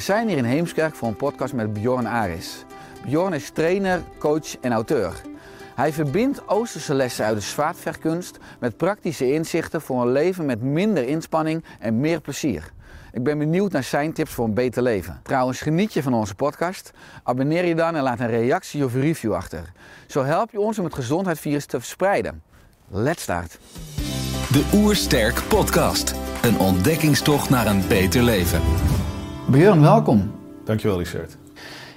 We zijn hier in Heemskerk voor een podcast met Bjorn Aris. Bjorn is trainer, coach en auteur. Hij verbindt Oosterse lessen uit de zwaardvechtkunst met praktische inzichten voor een leven met minder inspanning en meer plezier. Ik ben benieuwd naar zijn tips voor een beter leven. Trouwens, geniet je van onze podcast? Abonneer je dan en laat een reactie of review achter. Zo help je ons om het gezondheidsvirus te verspreiden. Let's start. De Oersterk Podcast. Een ontdekkingstocht naar een beter leven. Bjorn, welkom. Dankjewel Richard.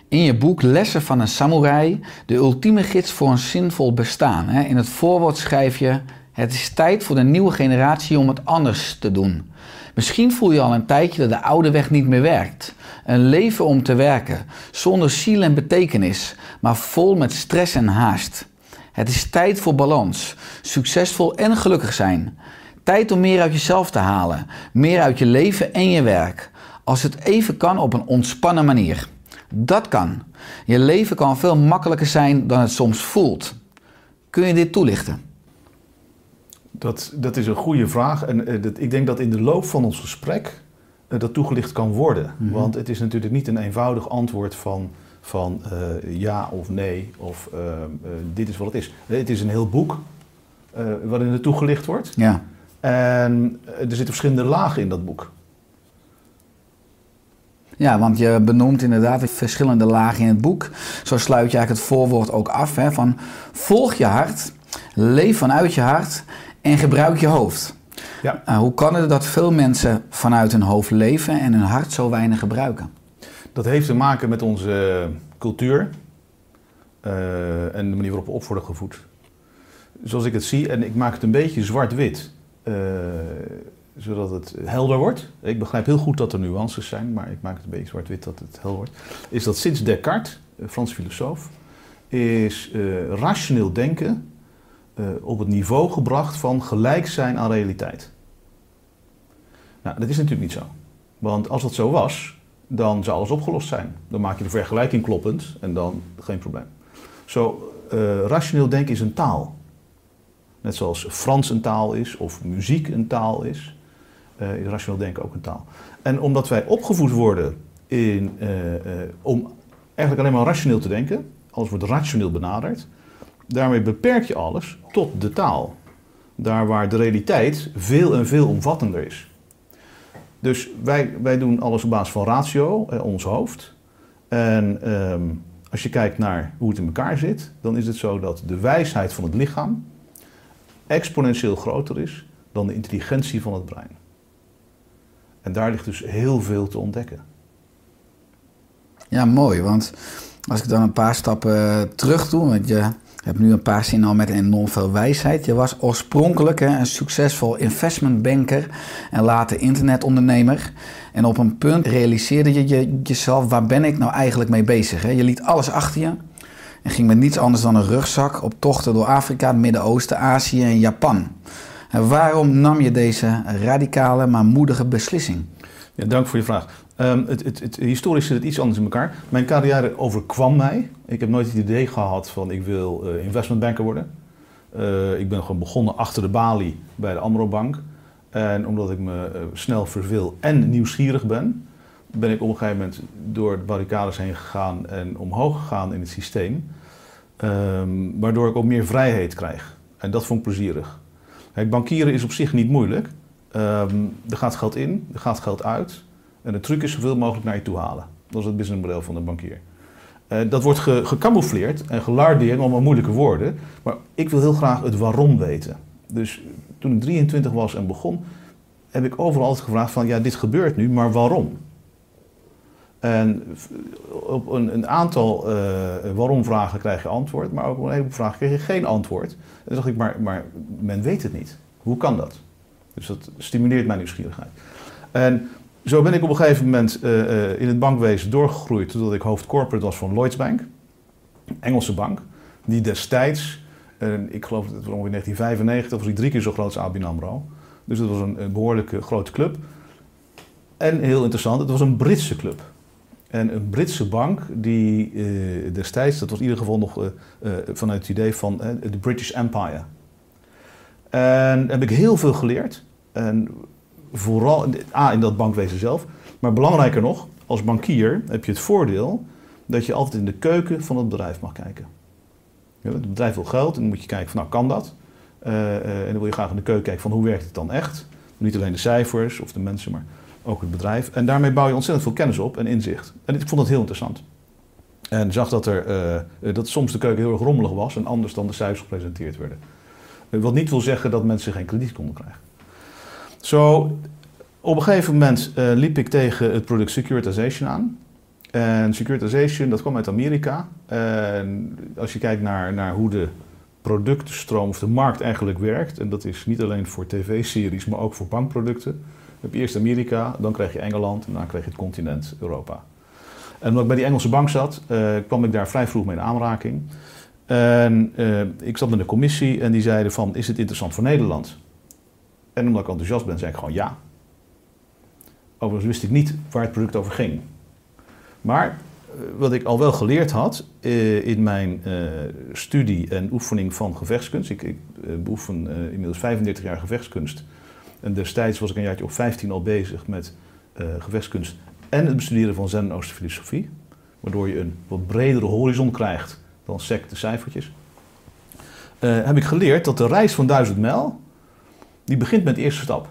In je boek Lessen van een Samurai, de ultieme gids voor een zinvol bestaan. hè, In het voorwoord schrijf je: Het is tijd voor de nieuwe generatie om het anders te doen. Misschien voel je al een tijdje dat de oude weg niet meer werkt. Een leven om te werken, zonder ziel en betekenis, maar vol met stress en haast. Het is tijd voor balans, succesvol en gelukkig zijn. Tijd om meer uit jezelf te halen, meer uit je leven en je werk. Als het even kan op een ontspannen manier. Dat kan. Je leven kan veel makkelijker zijn dan het soms voelt. Kun je dit toelichten? Dat, dat is een goede vraag en eh, dat, ik denk dat in de loop van ons gesprek eh, dat toegelicht kan worden. Want het is natuurlijk niet een eenvoudig antwoord van, van eh, ja of nee of dit is wat het is. Het is een heel boek waarin het toegelicht wordt. Ja. En er zitten verschillende lagen in dat boek. Ja, want je benoemt inderdaad de verschillende lagen in het boek. Zo sluit je eigenlijk het voorwoord ook af. Hè, van volg je hart, leef vanuit je hart en gebruik je hoofd. Ja. Uh, hoe kan het dat veel mensen vanuit hun hoofd leven en hun hart zo weinig gebruiken? Dat heeft te maken met onze cultuur eh, en de manier waarop we op worden gevoed. Zoals ik het zie, en ik maak het een beetje zwart-wit, eh, zodat het helder wordt. Ik begrijp heel goed dat er nuances zijn, maar ik maak het een beetje zwart-wit dat het helder wordt. Is dat sinds Descartes, Frans filosoof, is eh, rationeel denken eh, op het niveau gebracht van gelijk zijn aan realiteit. Nou, dat is natuurlijk niet zo. Want als dat zo was, dan zou alles opgelost zijn. Dan maak je de vergelijking kloppend en dan geen probleem. Zo, eh, rationeel denken is een taal. Net zoals Frans een taal is of muziek een taal is, eh, is rationeel denken ook een taal. En omdat wij opgevoed worden in, eh, eh, om eigenlijk alleen maar rationeel te denken, alles wordt rationeel benaderd, daarmee beperk je alles tot de taal. Daar waar de realiteit veel en veel omvattender is. Dus wij, wij doen alles op basis van ratio, eh, ons hoofd. En ehm, als je kijkt naar hoe het in elkaar zit, dan is het zo dat de wijsheid van het lichaam exponentieel groter is dan de intelligentie van het brein. En daar ligt dus heel veel te ontdekken. Ja, mooi. Want als ik dan een paar stappen eh, terug doe, want je hebt nu een paar zinnen al met enorm veel wijsheid. Je was oorspronkelijk een succesvol investmentbanker en later internetondernemer. En op een punt realiseerde je, je jezelf, waar ben ik nou eigenlijk mee bezig? Je liet alles achter je en ging met niets anders dan een rugzak op tochten door Afrika, het Midden-Oosten, Azië en Japan. Waarom nam je deze radicale maar moedige beslissing? Ja, dank voor je vraag. Ehm, het, het, het, historisch zit het iets anders in elkaar. Mijn carrière overkwam mij. Ik heb nooit het idee gehad van ik wil eh, investmentbanker worden. Eh, ik ben gewoon begonnen achter de balie bij de Amro Bank. En omdat ik me eh, snel verveel en nieuwsgierig ben, ben ik op een gegeven moment door de barricades heen gegaan en omhoog gegaan in het systeem. Ehm, waardoor ik ook meer vrijheid krijg. En dat vond ik plezierig. Kijk, bankieren is op zich niet moeilijk. Ehm, er gaat geld in, er gaat geld uit. En de truc is zoveel mogelijk naar je toe halen. Dat is het businessmodel van de bankier. Eh, dat wordt ge, gecamoufleerd en gelardeerd, allemaal moeilijke woorden. Maar ik wil heel graag het waarom weten. Dus toen ik 23 was en begon, heb ik overal altijd gevraagd van, ja, dit gebeurt nu, maar waarom? En op een, aantal eh waarom-vragen krijg je antwoord, maar op een heleboel vragen kreeg je geen antwoord. En toen dacht ik, maar, maar men weet het niet. Hoe kan dat? Dus dat stimuleert mijn nieuwsgierigheid. En zo ben ik op een gegeven moment eh, eh, in het bankwezen doorgegroeid totdat ik hoofd corporate was van Lloyds Bank, Engelse bank, die destijds, ik geloof dat het ongeveer 1995, was die drie keer zo groot als ABN AMRO. Dus dat was een, een behoorlijke grote club. En heel interessant, het was een Britse club. En een Britse bank die eh, destijds, dat was in ieder geval nog eh, eh, vanuit het idee van de British Empire. En heb ik heel veel geleerd. En vooral A, in dat bankwezen zelf. Maar belangrijker nog, als bankier heb je het voordeel dat je altijd in de keuken van het bedrijf mag kijken. Ja, Het bedrijf wil geld en dan moet je kijken van nou kan dat? En dan wil je graag in de keuken kijken van hoe werkt het dan echt? Niet alleen de cijfers of de mensen, maar ook het bedrijf. En daarmee bouw je ontzettend veel kennis op en inzicht. En ik vond dat heel interessant. En zag dat, er, eh, eh, dat soms de keuken heel erg rommelig was en anders dan de cijfers gepresenteerd werden. Eh, Wat niet wil zeggen dat mensen geen krediet konden krijgen. Zo, op een gegeven moment liep ik tegen het product securitization aan. En securitization, dat kwam uit Amerika. En als je kijkt naar, naar hoe de productenstroom of de markt eigenlijk werkt, en dat is niet alleen voor tv-series, maar ook voor bankproducten. Heb je eerst Amerika, dan krijg je Engeland en dan krijg je het continent Europa. En omdat ik bij die Engelse bank zat, eh, kwam ik daar vrij vroeg mee in aanraking. En eh, ik zat met een commissie en die zeiden van, is het interessant voor Nederland? En omdat ik enthousiast ben, zei ik gewoon ja. Overigens wist ik niet waar het product over ging. Maar eh, wat ik al wel geleerd had in mijn studie en oefening van gevechtskunst. Ik, ik eh, beoefen inmiddels 35 jaar gevechtskunst. En destijds was ik een jaartje of 15 al bezig met gevechtskunst en het bestuderen van Zen en Oosterfilosofie. Waardoor je een wat bredere horizon krijgt dan sec de cijfertjes. Eh, heb ik geleerd dat de reis van duizend mijl, die begint met de eerste stap.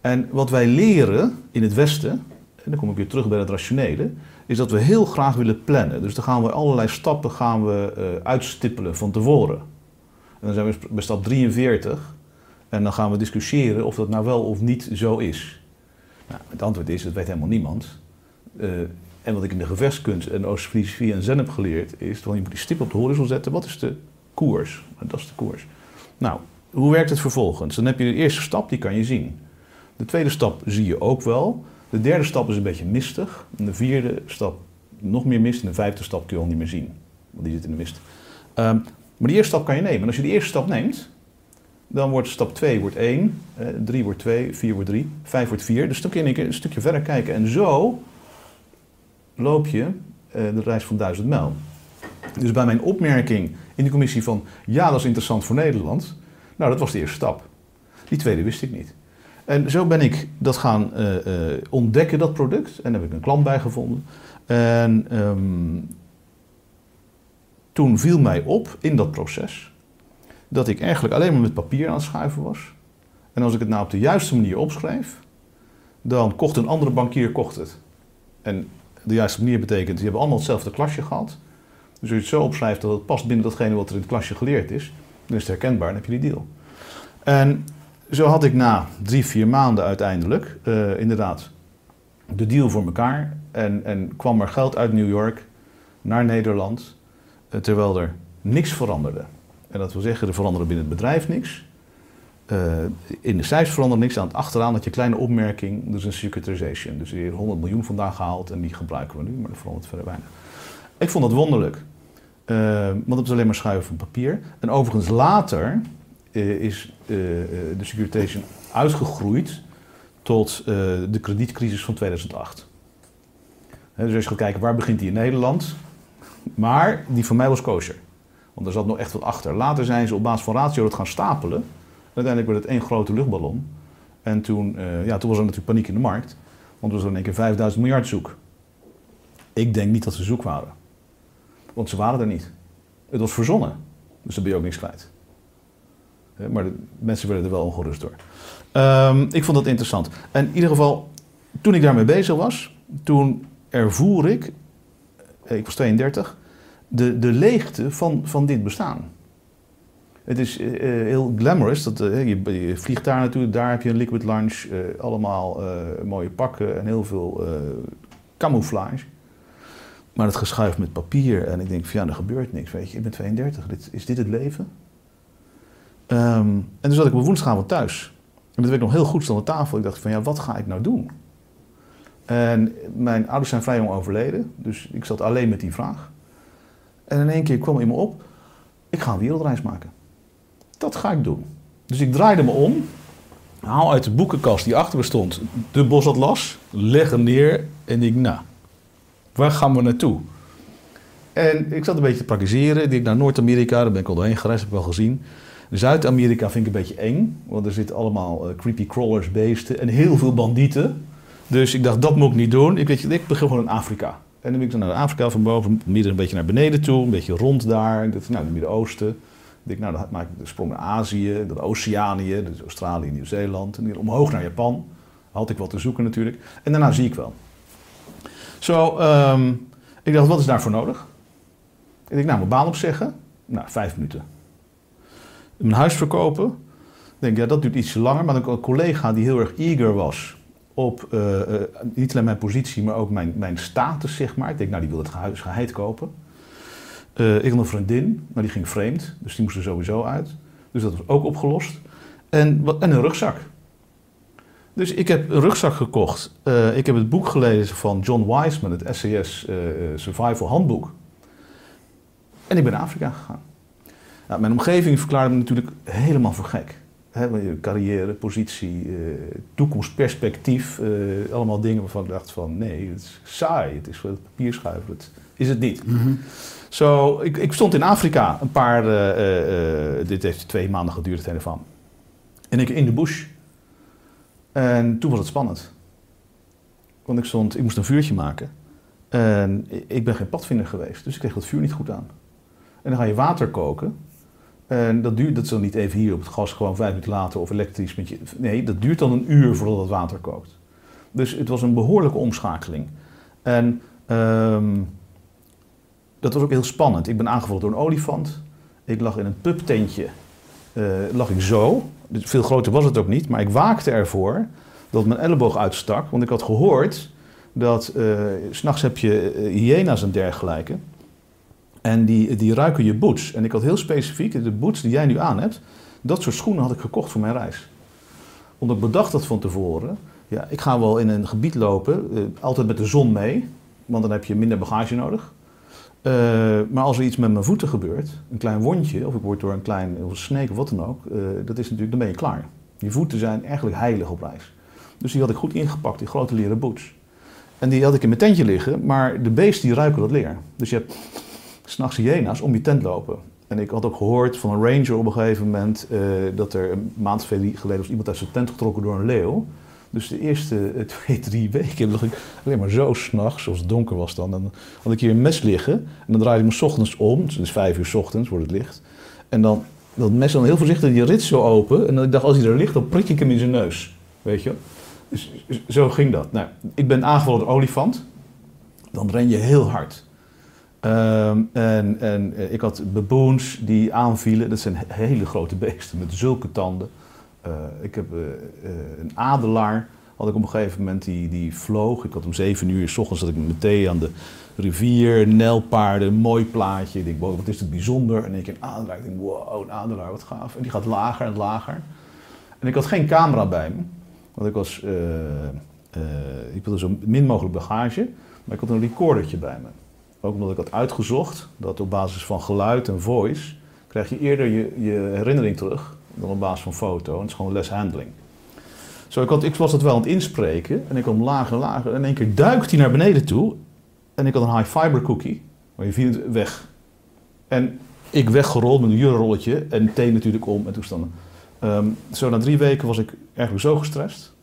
En wat wij leren in het Westen, en dan kom ik weer terug bij het rationele, is dat we heel graag willen plannen. Dus dan gaan we allerlei stappen gaan we, eh, uitstippelen van tevoren. En dan zijn we bij stap 43 en dan gaan we discussiëren of dat nou wel of niet zo is. Nou, het antwoord is, dat weet helemaal niemand. Eh, en wat ik in de gevechtskunst en Oostfilosofie en Zen heb geleerd, is dat je moet die stip op de horizon zetten. Wat is de koers? Dat is de koers. Nou, hoe werkt het vervolgens? Dan heb je de eerste stap, die kan je zien. De tweede stap zie je ook wel. De derde stap is een beetje mistig. De vierde stap nog meer mist. En de vijfde stap kun je al niet meer zien. Want die zit in de mist. Ehm, maar die eerste stap kan je nemen. En als je die eerste stap neemt, dan wordt stap 2 wordt 1, 3 wordt 2, 4 wordt 3, 5 wordt 4. Dus dan kun je een stukje verder kijken. En zo loop je eh, de reis van duizend mijl. Dus bij mijn opmerking in de commissie van ja, dat is interessant voor Nederland. Nou, dat was de eerste stap. Die tweede wist ik niet. En zo ben ik dat gaan eh, eh, ontdekken, dat product. En daar heb ik een klant bij gevonden. En ehm, toen viel mij op in dat proces dat ik eigenlijk alleen maar met papier aan het schuiven was. En als ik het nou op de juiste manier opschreef, dan kocht een andere bankier kocht het. En de juiste manier betekent, die hebben allemaal hetzelfde klasje gehad. Dus als je het zo opschrijft dat het past binnen datgene wat er in het klasje geleerd is, dan is het herkenbaar en heb je die deal. En zo had ik na drie, vier maanden uiteindelijk eh, inderdaad de deal voor elkaar. En, en kwam er geld uit New York naar Nederland, eh, terwijl er niks veranderde. En dat wil zeggen, er veranderde binnen het bedrijf niks. Eh, in de cijfers veranderde niks. Aan het achteraan had je kleine opmerking, dus een securitization. Dus hier 100 miljoen vandaag gehaald en die gebruiken we nu, maar dat verandert verder weinig. Ik vond dat wonderlijk. Eh, want het is alleen maar schuiven van papier. En overigens later eh, is de securitization uitgegroeid tot de kredietcrisis van 2008. Hè, dus als je gaat kijken waar begint die in Nederland. Maar die van mij was kosher. Want er zat nog echt wat achter. Later zijn ze op basis van ratio dat gaan stapelen. Uiteindelijk werd het één grote luchtballon. En toen, eh, ja, toen was er natuurlijk paniek in de markt. Want er was in één keer 5000 miljard zoek. Ik denk niet dat ze zoek waren. Want ze waren er niet. Het was verzonnen. Dus dan ben je ook niks kwijt. Maar de mensen werden er wel ongerust door. Ehm, ik vond dat interessant. En in ieder geval, toen ik daarmee bezig was, toen ervoer ik, eh, ik was 32, de, de leegte van, van dit bestaan. Het is eh, eh, heel glamorous. Dat, eh, je, vliegt daar naartoe, daar heb je een liquid lunch, allemaal mooie pakken en heel veel camouflage. Maar het geschuif met papier en ik denk van ja, er gebeurt niks. Weet je, ik ben 32, dit, is dit het leven? Ehm, en toen zat ik op woensdagavond thuis. En dat ik nog heel goed, stond aan tafel. Ik dacht van ja, wat ga ik nou doen? En mijn ouders zijn vrij jong overleden, dus ik zat alleen met die vraag. En in één keer kwam in me op, ik ga een wereldreis maken. Dat ga ik doen. Dus ik draaide me om, haal uit de boekenkast die achter me stond de bosatlas, leg hem neer en ik, nou, waar gaan we naartoe? En ik zat een beetje te praktiseren. Ik naar Noord-Amerika, daar ben ik al doorheen gereisd, heb ik wel gezien. Zuid-Amerika vind ik een beetje eng, want er zitten allemaal eh, creepy crawlers, beesten en heel veel bandieten. Dus ik dacht, dat moet ik niet doen. Ik, weet ik begin gewoon in Afrika. En dan ben ik dan naar Afrika van boven, midden een beetje naar beneden toe, een beetje rond daar. Dat, nou, het Midden-Oosten. Ik nou, dan maak ik de sprong naar Azië, dan Oceanië, dus Australië, Nieuw-Zeeland. En omhoog naar Japan. Had ik wat te zoeken natuurlijk. En daarna zie ik wel. Zo, ehm, ik dacht, wat is daarvoor nodig? Ik denk, nou, mijn baan opzeggen. Nou, vijf minuten. Mijn huis verkopen. Ik denk, ja, dat duurt ietsje langer. Maar dan had ik een collega die heel erg eager was op eh, eh, niet alleen mijn positie, maar ook mijn, mijn status, zeg maar. Ik denk, nou, die wil het huis geheid kopen. Eh, ik had een vriendin, maar die ging vreemd, dus die moest er sowieso uit. Dus dat was ook opgelost. En, een rugzak. Dus ik heb een rugzak gekocht. Ik heb het boek gelezen van John Wiseman, het eh, Survival Handboek. En ik ben naar Afrika gegaan. Nou, mijn omgeving verklaarde me natuurlijk helemaal voor gek. Carrière, positie, eh, toekomstperspectief. eh, allemaal dingen waarvan ik dacht van nee, het is saai. Het is het papier schuiven. Het is het niet. Zo, ik, ik stond in Afrika een paar, eh, dit heeft twee maanden geduurd, het van. En ik in de bush. En toen was het spannend. Want ik stond, ik moest een vuurtje maken. En ik ben geen padvinder geweest, dus ik kreeg dat vuur niet goed aan. En dan ga je water koken. En dat duurt, dat is dan niet even hier op het gas, gewoon vijf minuten later of elektrisch met je. Nee, dat duurt dan een uur voordat het water kookt. Dus het was een behoorlijke omschakeling. En ehm, dat was ook heel spannend. Ik ben aangevallen door een olifant. Ik lag in een pubtentje. eh lag ik zo. Dus veel groter was het ook niet. Maar ik waakte ervoor dat mijn elleboog uitstak. Want ik had gehoord dat eh, s s'nachts heb je eh, hyena's en dergelijke. En die, die ruiken je boots. En ik had heel specifiek, de boots die jij nu aan hebt, dat soort schoenen had ik gekocht voor mijn reis. Omdat ik bedacht dat van tevoren. Ja, ik ga wel in een gebied lopen, eh, altijd met de zon mee, want dan heb je minder bagage nodig. Eh, maar als er iets met mijn voeten gebeurt, een klein wondje, of ik word door een klein of sneek of wat dan ook, eh, dat is natuurlijk, dan ben je klaar. Je voeten zijn eigenlijk heilig op reis. Dus die had ik goed ingepakt, die grote leren boots. En die had ik in mijn tentje liggen, maar de beesten die ruiken dat leer. Dus je hebt s'nachts hyena's om je tent lopen. En ik had ook gehoord van een ranger op een gegeven moment eh, dat er een maand geleden was iemand uit zijn tent getrokken door een leeuw. Dus de eerste eh, twee, drie weken lag ik alleen maar zo s'nachts, zoals het donker was dan. Dan had ik hier een mes liggen en dan draaide ik me ochtends om, dus vijf uur 's ochtends wordt het licht. En dan dat mes dan heel voorzichtig die rits zo open. En dan ik dacht, als hij er ligt, dan prik ik hem in zijn neus. Weet je? Dus zo ging dat. Nou, ik ben aangevallen door olifant. Dan ren je heel hard. Ehm, en en eh, ik had baboons die aanvielen. Dat zijn he- hele grote beesten met zulke tanden. Eh, ik heb eh, een adelaar, had ik op een gegeven moment, die, die vloog. Ik had om zeven uur, s ochtends zat ik met thee aan de rivier, nelpaarden, mooi plaatje. Ik denk, wat is het bijzonder. En ik een adelaar, ik denk, wow, een adelaar, wat gaaf. En die gaat lager en lager. En ik had geen camera bij me, want ik was, ik wilde zo min mogelijk bagage. Maar ik had een recordertje bij me. Ook omdat ik had uitgezocht dat op basis van geluid en voice krijg je eerder je, je herinnering terug dan op basis van foto. En het is gewoon less handling. Zo, ik, had, ik was dat wel aan het inspreken en ik kwam lager en lager. En in één keer duikt hij naar beneden toe. En ik had een high fiber cookie, maar je viel weg. En ik weggerold met een jurenrolletje en thee natuurlijk om en toestanden. Ehm, zo na drie weken was ik eigenlijk zo gestrest.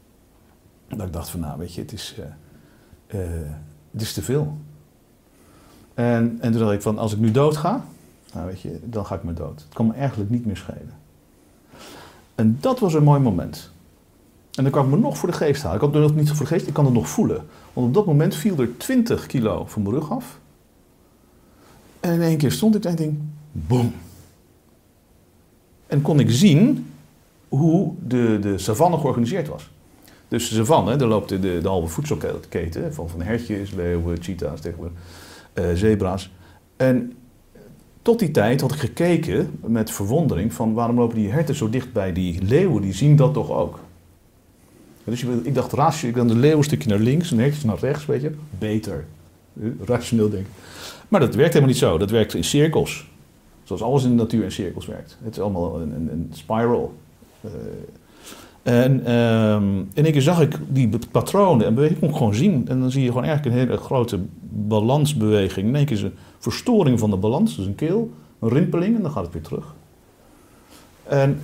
Dat ik dacht van nou weet je, het is, eh, eh, het is te veel. En, en toen dacht ik van, als ik nu dood ga, nou weet je, dan ga ik me dood. Het kan me eigenlijk niet meer schelen. En dat was een mooi moment. En dan kan ik me nog voor de geest halen. Ik kan het nog niet voor de geest, ik kan het nog voelen. Want op dat moment viel er 20 kilo van mijn rug af. En in één keer stond ik en denk, boom. En kon ik zien hoe de, de savanne georganiseerd was. Dus de savanne, daar loopt de, de, halve voedselketen van, van hertjes, leeuwen, cheetahs, tegenwoordig, zebra's. En tot die tijd had ik gekeken met verwondering van waarom lopen die herten zo dicht bij die leeuwen, die zien dat toch ook. Dus ik dacht, ratio, ik dan de leeuw een stukje naar links en hertjes naar rechts, weet je. Beter. Eh, Rationeel denken. Maar dat werkt helemaal niet zo. Dat werkt in cirkels. Zoals alles in de natuur in cirkels werkt. Het is allemaal een, een, een spiral. Eh, en één keer zag ik die patronen en bewegingen kon ik gewoon zien. En dan zie je gewoon eigenlijk een hele grote balansbeweging. In één keer is een verstoring van de balans, dus een keel, een rimpeling en dan gaat het weer terug. En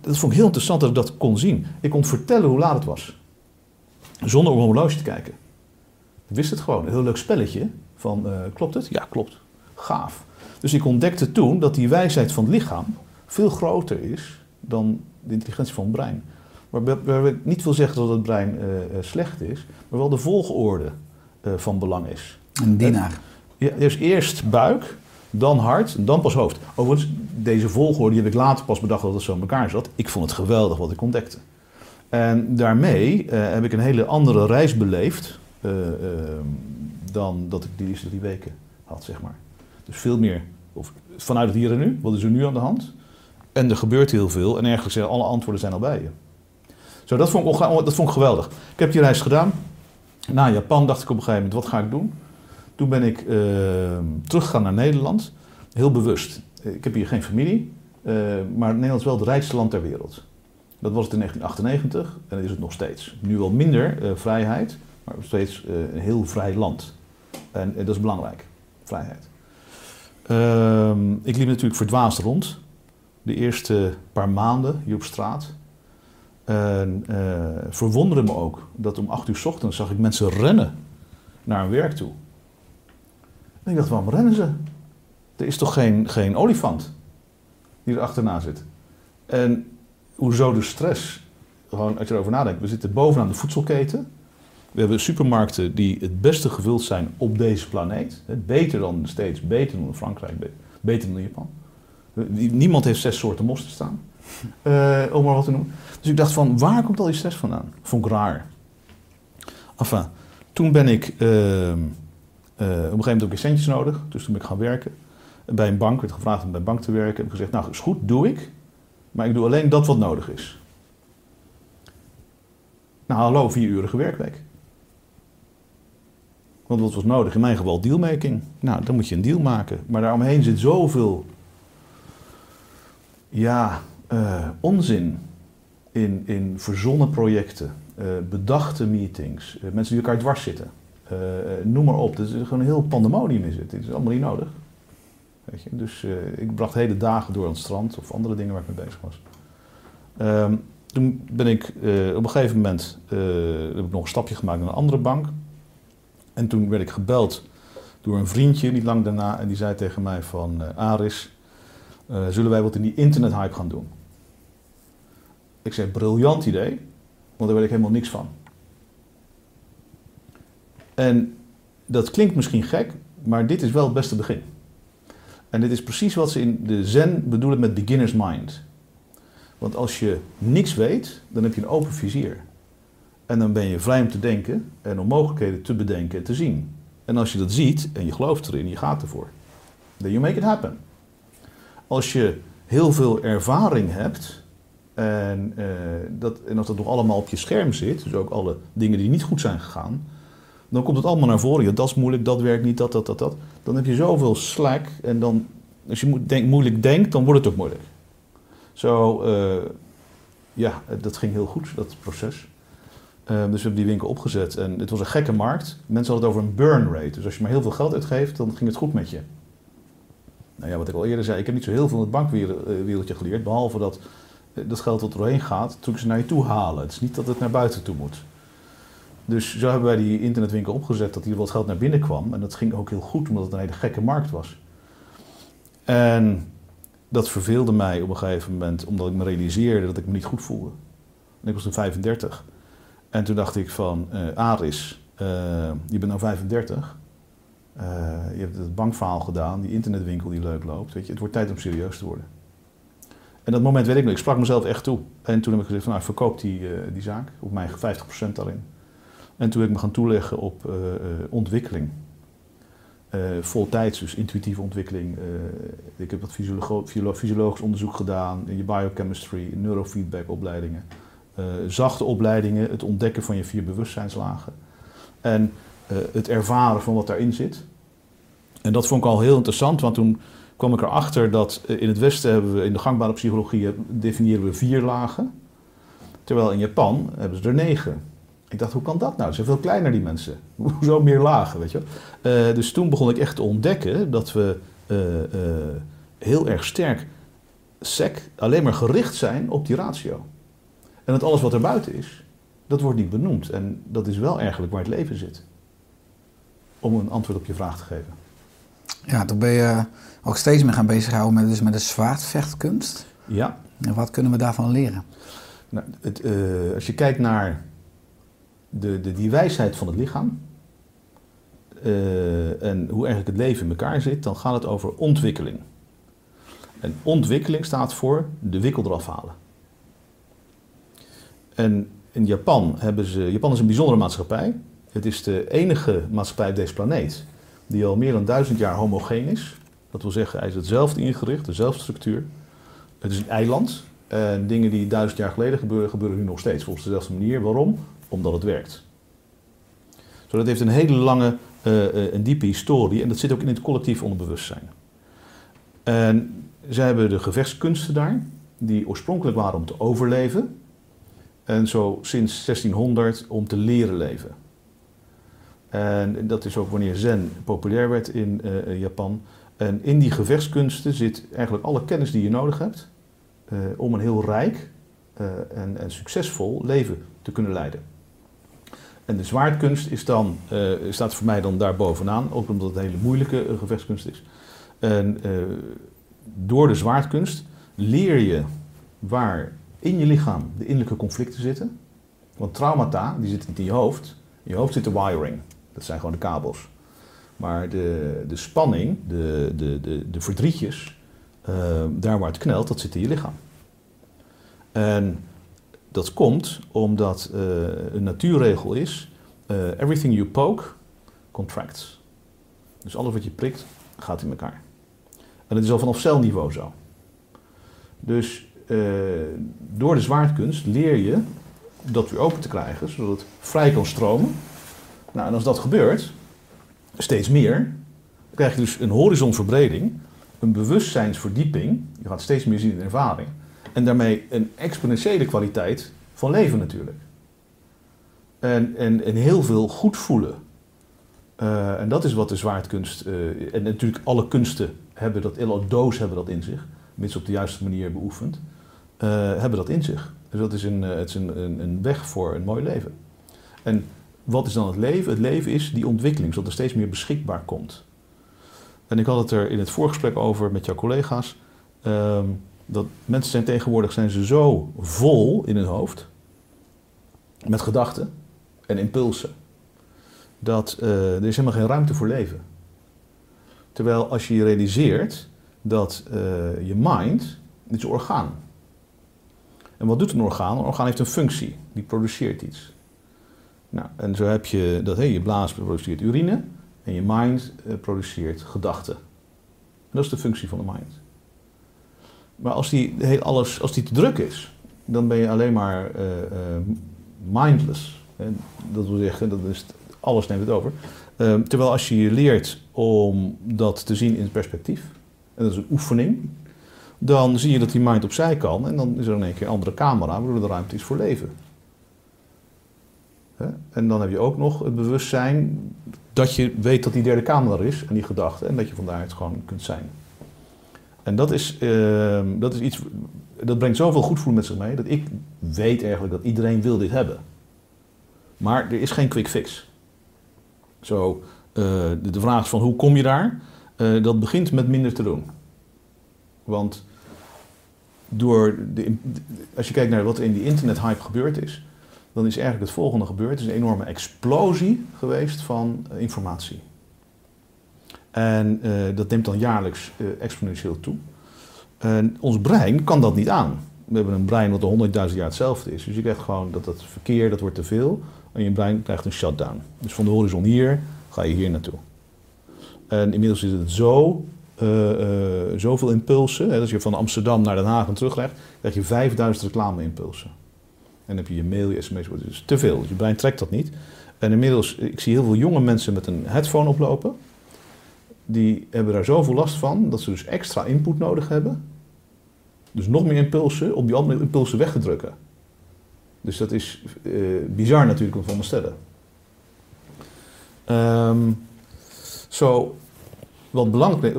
dat vond ik heel interessant dat ik dat kon zien. Ik kon vertellen hoe laat het was. Zonder op een horloge te kijken. Ik wist het gewoon. Een heel leuk spelletje. Van, eh, klopt het? Ja, klopt. Gaaf. Dus ik ontdekte toen dat die wijsheid van het lichaam veel groter is dan de intelligentie van het brein. Waarbij, ik niet wil zeggen dat het brein eh, eh, slecht is, maar wel de volgorde van belang is. Een dienaar. Ja, dus eerst buik, dan hart, en dan pas hoofd. Overigens, deze volgorde die heb ik later pas bedacht dat het zo in elkaar zat. Ik vond het geweldig wat ik ontdekte. En daarmee eh, heb ik een hele andere reis beleefd eh, eh, dan dat ik die eerste drie weken had, zeg maar. Dus veel meer of, vanuit het hier en nu. Wat is er nu aan de hand? En er gebeurt heel veel en eigenlijk zijn alle antwoorden zijn al bij je. Zo, dat vond ik, dat vond ik geweldig. Ik heb die reis gedaan. Na Japan dacht ik op een gegeven moment, wat ga ik doen? Toen ben ik eh, teruggegaan naar Nederland. Heel bewust. Ik heb hier geen familie, eh, maar Nederland is wel het rijkste land ter wereld. Dat was het in 1998 en dat is het nog steeds. Nu wel minder eh, vrijheid, maar nog steeds een heel vrij land. En dat is belangrijk, vrijheid. Ehm, ik liep natuurlijk verdwaasd rond. De eerste paar maanden hier op straat. En eh, verwonderde me ook dat om 8 uur 's ochtends zag ik mensen rennen naar hun werk toe. En ik dacht, waarom rennen ze? Er is toch geen, geen olifant die er achterna zit? En hoezo de stress? Gewoon als je erover nadenkt. We zitten bovenaan de voedselketen. We hebben supermarkten die het beste gevuld zijn op deze planeet. Beter dan States, beter dan Frankrijk, be- beter dan Japan. Niemand heeft zes soorten mosterd staan. Eh, om maar wat te noemen. Dus ik dacht van, waar komt al die stress vandaan? Vond ik raar. Enfin, toen ben ik... ehm, eh, op een gegeven moment ik centjes nodig. Dus toen ben ik gaan werken. Bij een bank, werd gevraagd om bij een bank te werken. Ik heb gezegd, nou is goed, doe ik. Maar ik doe alleen dat wat nodig is. Nou, hallo, vierurige werkweek. Want wat was nodig? In mijn geval dealmaking. Nou, dan moet je een deal maken. Maar daaromheen zit zoveel... Ja, eh, onzin in, in verzonnen projecten, eh, bedachte meetings, eh, mensen die elkaar dwars zitten. Noem maar op. Er is gewoon een heel pandemonium in zit. Dit is allemaal niet nodig. Weet je? Dus ik bracht hele dagen door aan het strand of andere dingen waar ik mee bezig was. Ehm, toen ben ik op een gegeven moment heb ik nog een stapje gemaakt naar een andere bank. En toen werd ik gebeld door een vriendje niet lang daarna. En die zei tegen mij van Aris, eh, zullen wij wat in die internethype gaan doen? Ik zei, briljant idee, want daar weet ik helemaal niks van. En dat klinkt misschien gek, maar dit is wel het beste begin. En dit is precies wat ze in de Zen bedoelen met beginner's mind. Want als je niks weet, dan heb je een open vizier. En dan ben je vrij om te denken en om mogelijkheden te bedenken en te zien. En als je dat ziet en je gelooft erin, je gaat ervoor. Then you make it happen. Als je heel veel ervaring hebt en, eh, dat, en als dat nog allemaal op je scherm zit, dus ook alle dingen die niet goed zijn gegaan, dan komt het allemaal naar voren. Dat is moeilijk, dat werkt niet, dat, dat, dat, dat. Dan heb je zoveel slack en dan, als je denk, moeilijk denkt, dan wordt het ook moeilijk. Zo, eh, ja, dat ging heel goed, dat proces. Eh, dus we hebben die winkel opgezet en het was een gekke markt. Mensen hadden het over een burn rate. Dus als je maar heel veel geld uitgeeft, dan ging het goed met je. Nou ja, wat ik al eerder zei, ik heb niet zo heel veel in het bankwereldje geleerd. Behalve dat eh, dat geld wat er doorheen gaat, natuurlijk ze naar je toe halen. Het is niet dat het naar buiten toe moet. Dus zo hebben wij die internetwinkel opgezet dat hier wat geld naar binnen kwam. En dat ging ook heel goed, omdat het een hele gekke markt was. En dat verveelde mij op een gegeven moment, omdat ik me realiseerde dat ik me niet goed voelde. En ik was toen 35. En toen dacht ik van, eh Aris, eh, je bent nou 35. Eh, je hebt het bankverhaal gedaan, die internetwinkel die leuk loopt. Weet je, het wordt tijd om serieus te worden. En dat moment weet ik nog, ik sprak mezelf echt toe. En toen heb ik gezegd van, nou, verkoop die, eh, die zaak, op mijn 50% daarin. En toen heb ik me gaan toeleggen op eh, ontwikkeling. Voltijds, dus intuïtieve ontwikkeling. Ik heb wat fysiologisch onderzoek gedaan, in je biochemistry, neurofeedback opleidingen. Zachte opleidingen, het ontdekken van je vier bewustzijnslagen. En het ervaren van wat daarin zit. En dat vond ik al heel interessant, want toen kwam ik erachter dat eh, in het Westen hebben we in de gangbare psychologie eh, definiëren we vier lagen. Terwijl in Japan hebben ze er negen. Ik dacht, hoe kan dat nou? Ze zijn veel kleiner die mensen. Hoezo meer lagen, weet je? Eh, dus toen begon ik echt te ontdekken dat we eh, eh, heel erg sterk sec alleen maar gericht zijn op die ratio. En dat alles wat er buiten is, dat wordt niet benoemd. En dat is wel eigenlijk waar het leven zit. Om een antwoord op je vraag te geven. Ja, toen ben je ook steeds meer gaan bezighouden met, dus met de zwaardvechtkunst. Ja, En wat kunnen we daarvan leren? Nou, het, eh, als je kijkt naar de, de, die wijsheid van het lichaam eh, en hoe eigenlijk het leven in elkaar zit, dan gaat het over ontwikkeling. En ontwikkeling staat voor de wikkel eraf halen. En in Japan hebben ze. Japan is een bijzondere maatschappij. Het is de enige maatschappij op deze planeet die al meer dan duizend jaar homogeen is. Dat wil zeggen, hij is hetzelfde ingericht, dezelfde structuur. Het is een eiland. En dingen die duizend jaar geleden gebeuren, gebeuren nu nog steeds volgens dezelfde manier. Waarom? Omdat het werkt. Zo, dat heeft een hele lange eh, en diepe historie en dat zit ook in het collectief onderbewustzijn. En zij hebben de gevechtskunsten daar, die oorspronkelijk waren om te overleven. En zo sinds 1600 om te leren leven. En dat is ook wanneer Zen populair werd in eh, eh, Japan. En in die gevechtskunsten zit eigenlijk alle kennis die je nodig hebt eh, om een heel rijk en, en succesvol leven te kunnen leiden. En de zwaardkunst is dan, staat voor mij dan daar bovenaan, ook omdat het een hele moeilijke gevechtskunst is. En door de zwaardkunst leer je waar in je lichaam de innerlijke conflicten zitten. Want traumata, die zitten in je hoofd. In je hoofd zit de wiring. Dat zijn gewoon de kabels. Maar de, de spanning, de, de, de, de verdrietjes, eh, daar waar het knelt, dat zit in je lichaam. En dat komt omdat eh, een natuurregel is: eh, everything you poke contracts. Dus alles wat je prikt gaat in elkaar. En dat is al vanaf celniveau zo. Dus eh, door de zwaardkunst leer je dat weer open te krijgen, zodat het vrij kan stromen. Nou, en als dat gebeurt, steeds meer, dan krijg je dus een horizonverbreding, een bewustzijnsverdieping. Je gaat steeds meer zien in ervaring. En daarmee een exponentiële kwaliteit van leven natuurlijk. En, en, en heel veel goed voelen. Eh, en dat is wat de zwaardkunst, eh, en natuurlijk alle kunsten hebben dat, alle doos hebben dat in zich, mits op de juiste manier beoefend, eh, hebben dat in zich. Dus dat is, een, het is een, een weg voor een mooi leven. En wat is dan het leven? Het leven is die ontwikkeling, zodat er steeds meer beschikbaar komt. En ik had het er in het voorgesprek over met jouw collega's. ehm, dat mensen zijn tegenwoordig zijn ze zo vol in hun hoofd. Met gedachten en impulsen. Dat eh, er is helemaal geen ruimte voor leven. Terwijl als je je realiseert dat eh, je mind, is een orgaan. En wat doet een orgaan? Een orgaan heeft een functie. Die produceert iets. Nou, en zo heb je dat, hé, je blaas produceert urine en je mind eh, produceert gedachten. En dat is de functie van de mind. Maar als die, alles, als die te druk is, dan ben je alleen maar eh, eh, mindless. Hè. Dat wil zeggen, dat is, alles neemt het over. Eh, terwijl als je je leert om dat te zien in perspectief, en dat is een oefening, dan zie je dat die mind opzij kan en dan is er in één keer een andere camera waardoor er ruimte is voor leven. En dan heb je ook nog het bewustzijn dat je weet dat die derde camera er is en die gedachte en dat je van daaruit gewoon kunt zijn. En dat is, eh, dat is iets, dat brengt zoveel goed voelen met zich mee dat ik weet eigenlijk dat iedereen wil dit hebben. Maar er is geen quick fix. Zo, eh, de, vraag is van hoe kom je daar? Eh, dat begint met minder te doen. Want door de, als je kijkt naar wat in die internethype gebeurd is, dan is eigenlijk het volgende gebeurd. Er is een enorme explosie geweest van eh, informatie. En eh, dat neemt dan jaarlijks eh, exponentieel toe. En ons brein kan dat niet aan. We hebben een brein wat al honderdduizend jaar hetzelfde is. Dus je krijgt gewoon dat dat verkeer, dat wordt te veel. En je brein krijgt een shutdown. Dus van de horizon hier ga je hier naartoe. En inmiddels is het zo, zoveel impulsen. Hè, als je van Amsterdam naar Den Haag en teruglegt, krijg je 5000 reclame-impulsen. En heb je je mail, je sms, het is te veel. Dus je brein trekt dat niet. En inmiddels, ik zie heel veel jonge mensen met een headphone oplopen. Die hebben daar zoveel last van dat ze dus extra input nodig hebben. Dus nog meer impulsen om die andere impulsen weg te drukken. Dus dat is eh, bizar natuurlijk om te. Ehm zo, wat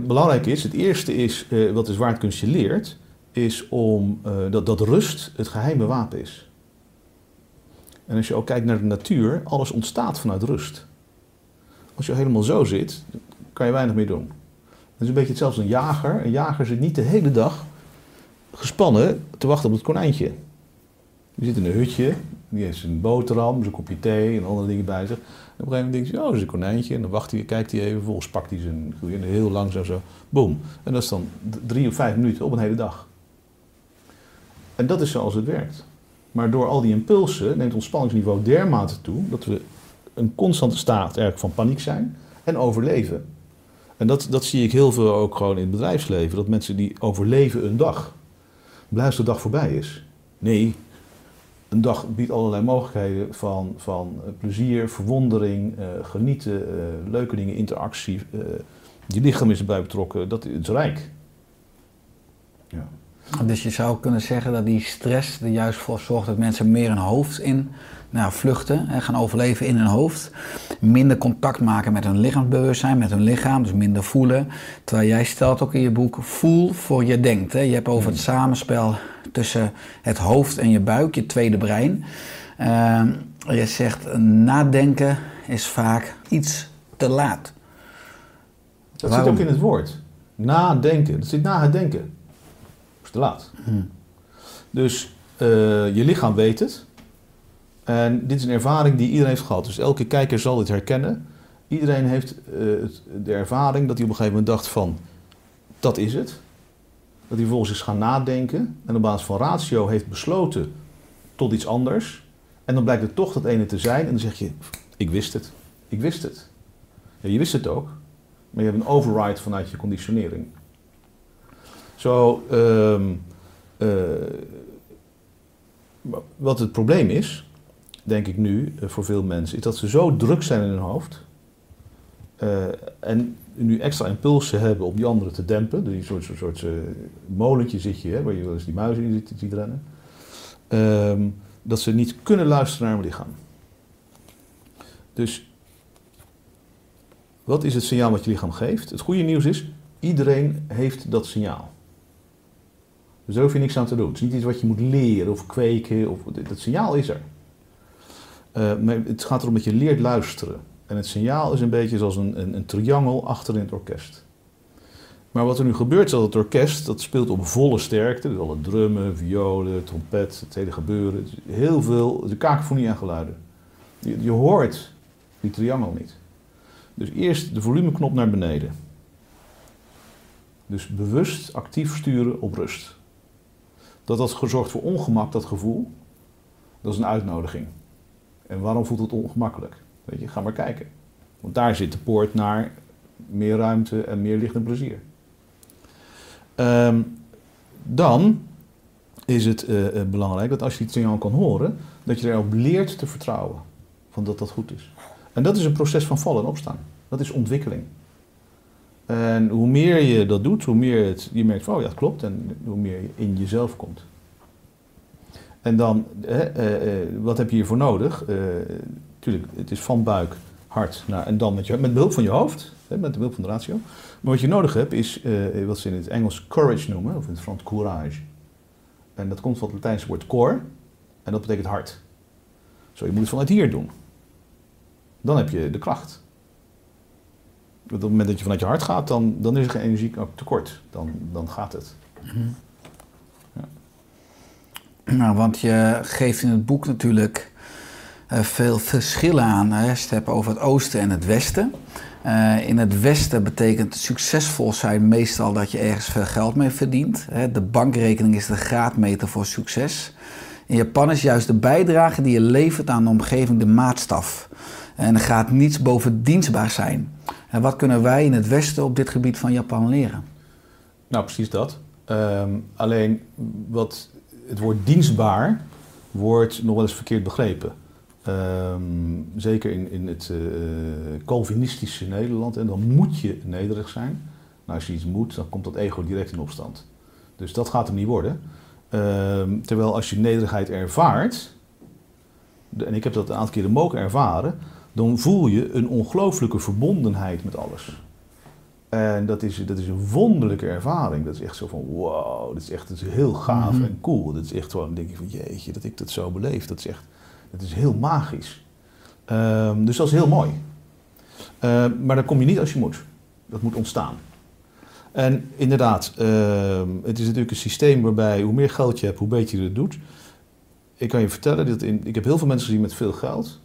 belangrijk, is, het eerste is, eh, wat de zwaardkunst je leert, is om, eh, dat, dat rust het geheime wapen is. En als je ook kijkt naar de natuur, alles ontstaat vanuit rust. Als je helemaal zo zit, kan je weinig meer doen. Het is een beetje hetzelfde als een jager. Een jager zit niet de hele dag gespannen te wachten op het konijntje. Die zit in een hutje, die heeft zijn boterham, zijn kopje thee en andere dingen bij zich. En op een gegeven moment denkt hij, oh, dat is een konijntje. En dan wacht hij, kijkt hij even, vervolgens pakt hij zijn groei en heel langzaam zo, boom. En dat is dan drie of vijf minuten op een hele dag. En dat is zoals het werkt. Maar door al die impulsen neemt ons spanningsniveau dermate toe dat we een constante staat eigenlijk van paniek zijn en overleven. En dat, dat zie ik heel veel ook gewoon in het bedrijfsleven. Dat mensen die overleven een dag. Blij als de dag voorbij is. Nee, een dag biedt allerlei mogelijkheden van, van eh, plezier, verwondering, eh, genieten, eh, leuke dingen, interactie. eh je lichaam is erbij betrokken. Dat is rijk. Ja. Dus je zou kunnen zeggen dat die stress er juist voor zorgt dat mensen meer hun hoofd in nou, vluchten en gaan overleven in hun hoofd. Minder contact maken met hun lichaamsbewustzijn, met hun lichaam, dus minder voelen. Terwijl jij stelt ook in je boek, voel voor je denkt. Hè? Je hebt over het samenspel tussen het hoofd en je buik, je tweede brein. Ehm, je zegt, nadenken is vaak iets te laat. Dat Waarom? zit ook in het woord. Nadenken. Dat zit na het denken. Te laat. Dus eh, je lichaam weet het. En dit is een ervaring die iedereen heeft gehad. Dus elke kijker zal dit herkennen. Iedereen heeft eh, de ervaring dat hij op een gegeven moment dacht van... Dat is het. Dat hij vervolgens is gaan nadenken. En op basis van ratio heeft besloten tot iets anders. En dan blijkt het toch dat ene te zijn. En dan zeg je, ik wist het. Ik wist het. Ja, je wist het ook. Maar je hebt een override vanuit je conditionering. Zo, ehm, eh, wat het probleem is, denk ik nu, eh, voor veel mensen, is dat ze zo druk zijn in hun hoofd. eh, en nu extra impulsen hebben om die anderen te dempen. Dus een soort, soort, molentje zit je, hè, waar je wel eens die muizen in ziet, ziet rennen. Ehm, dat ze niet kunnen luisteren naar hun lichaam. Dus wat is het signaal wat je lichaam geeft? Het goede nieuws is, iedereen heeft dat signaal. Dus daar hoef je niks aan te doen. Het is niet iets wat je moet leren of kweken. Of, dat signaal is er. Eh, maar het gaat erom dat je leert luisteren. En het signaal is een beetje zoals een, een, een triangel achter in het orkest. Maar wat er nu gebeurt is dat het orkest, dat speelt op volle sterkte. Dus alle drummen, violen, trompet, het hele gebeuren. Heel veel, de kakofonie aan geluiden. Je, je hoort die triangel niet. Dus eerst de volumeknop naar beneden. Dus bewust actief sturen op rust. Dat dat gezorgd voor ongemak, dat gevoel, dat is een uitnodiging. En waarom voelt het ongemakkelijk? Weet je, ga maar kijken. Want daar zit de poort naar meer ruimte en meer licht en plezier. Ehm, dan is het eh, eh, belangrijk dat als je het signaal kan horen, dat je erop leert te vertrouwen. Van dat dat goed is. En dat is een proces van vallen en opstaan. Dat is ontwikkeling. En hoe meer je dat doet, hoe meer je merkt van, oh ja, het klopt. En hoe meer je in jezelf komt. En dan, eh, eh, wat heb je hiervoor nodig? Eh, tuurlijk, het is van buik, hart, naar, en dan met, met behulp van je hoofd, met behulp van de ratio. Maar wat je nodig hebt is eh, wat ze in het Engels courage noemen, of in het Frans courage. En dat komt van het Latijnse woord cor, en dat betekent hart. Zo, je moet het vanuit hier doen. Dan heb je de kracht. Op het moment dat je vanuit je hart gaat, dan, dan is er geen energie tekort. Dan, dan gaat het. Ja. Nou, want je geeft in het boek natuurlijk eh, veel verschillen aan. Hè? Je hebt over het oosten en het westen. Eh, in het westen betekent succesvol zijn meestal dat je ergens veel geld mee verdient. Hè? De bankrekening is de graadmeter voor succes. In Japan is juist de bijdrage die je levert aan de omgeving de maatstaf. En er gaat niets boven dienstbaar zijn. En wat kunnen wij in het westen op dit gebied van Japan leren? Nou, precies dat. Ehm, alleen wat het woord dienstbaar wordt nog wel eens verkeerd begrepen. Ehm, zeker in, in het eh, Calvinistische Nederland. En dan moet je nederig zijn. Nou, als je iets moet, dan komt dat ego direct in opstand. Dus dat gaat hem niet worden. Ehm, terwijl als je nederigheid ervaart, en ik heb dat een aantal keren mogen ervaren, dan voel je een ongelooflijke verbondenheid met alles. En dat is, dat is een wonderlijke ervaring. Dat is echt zo van, wow, dat is echt dat is heel gaaf Mhm. en cool. Dat is echt gewoon, dan denk je van, jeetje, dat ik dat zo beleef. Dat is echt, dat is heel magisch. Ehm, dus dat is heel mooi. Ehm, maar dan kom je niet als je moet. Dat moet ontstaan. En inderdaad, ehm, het is natuurlijk een systeem waarbij hoe meer geld je hebt, hoe beter je het doet. Ik kan je vertellen, dat in, ik heb heel veel mensen gezien met veel geld.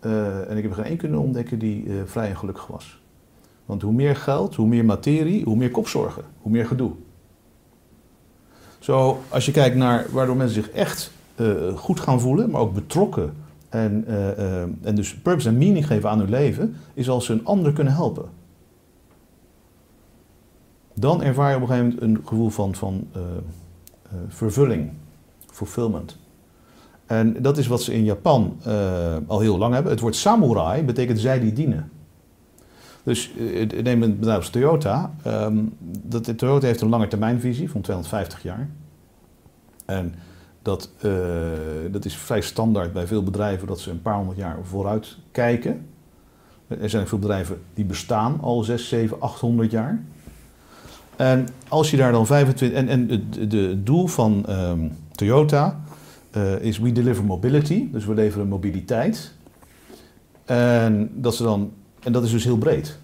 Eh, en ik heb er geen één kunnen ontdekken die eh, vrij en gelukkig was. Want hoe meer geld, hoe meer materie, hoe meer kopzorgen, hoe meer gedoe. Zo, als je kijkt naar waardoor mensen zich echt eh, goed gaan voelen, maar ook betrokken en, en dus purpose en meaning geven aan hun leven, is als ze een ander kunnen helpen. Dan ervaar je op een gegeven moment een gevoel van, van vervulling, fulfillment. En dat is wat ze in Japan eh, al heel lang hebben. Het woord samurai betekent zij die dienen. Dus eh, neem een bedrijf als Toyota. ehm, dat, Toyota heeft een lange termijnvisie van 250 jaar. En dat, eh, dat is vrij standaard bij veel bedrijven dat ze een paar honderd jaar vooruit kijken. Er zijn veel bedrijven die bestaan al 6, 7, 800 jaar. En als je daar dan 25. En, en het de, doel van ehm, Toyota eh, is we deliver mobility. Dus we leveren mobiliteit. En dat, ze dan, en dat is dus heel breed.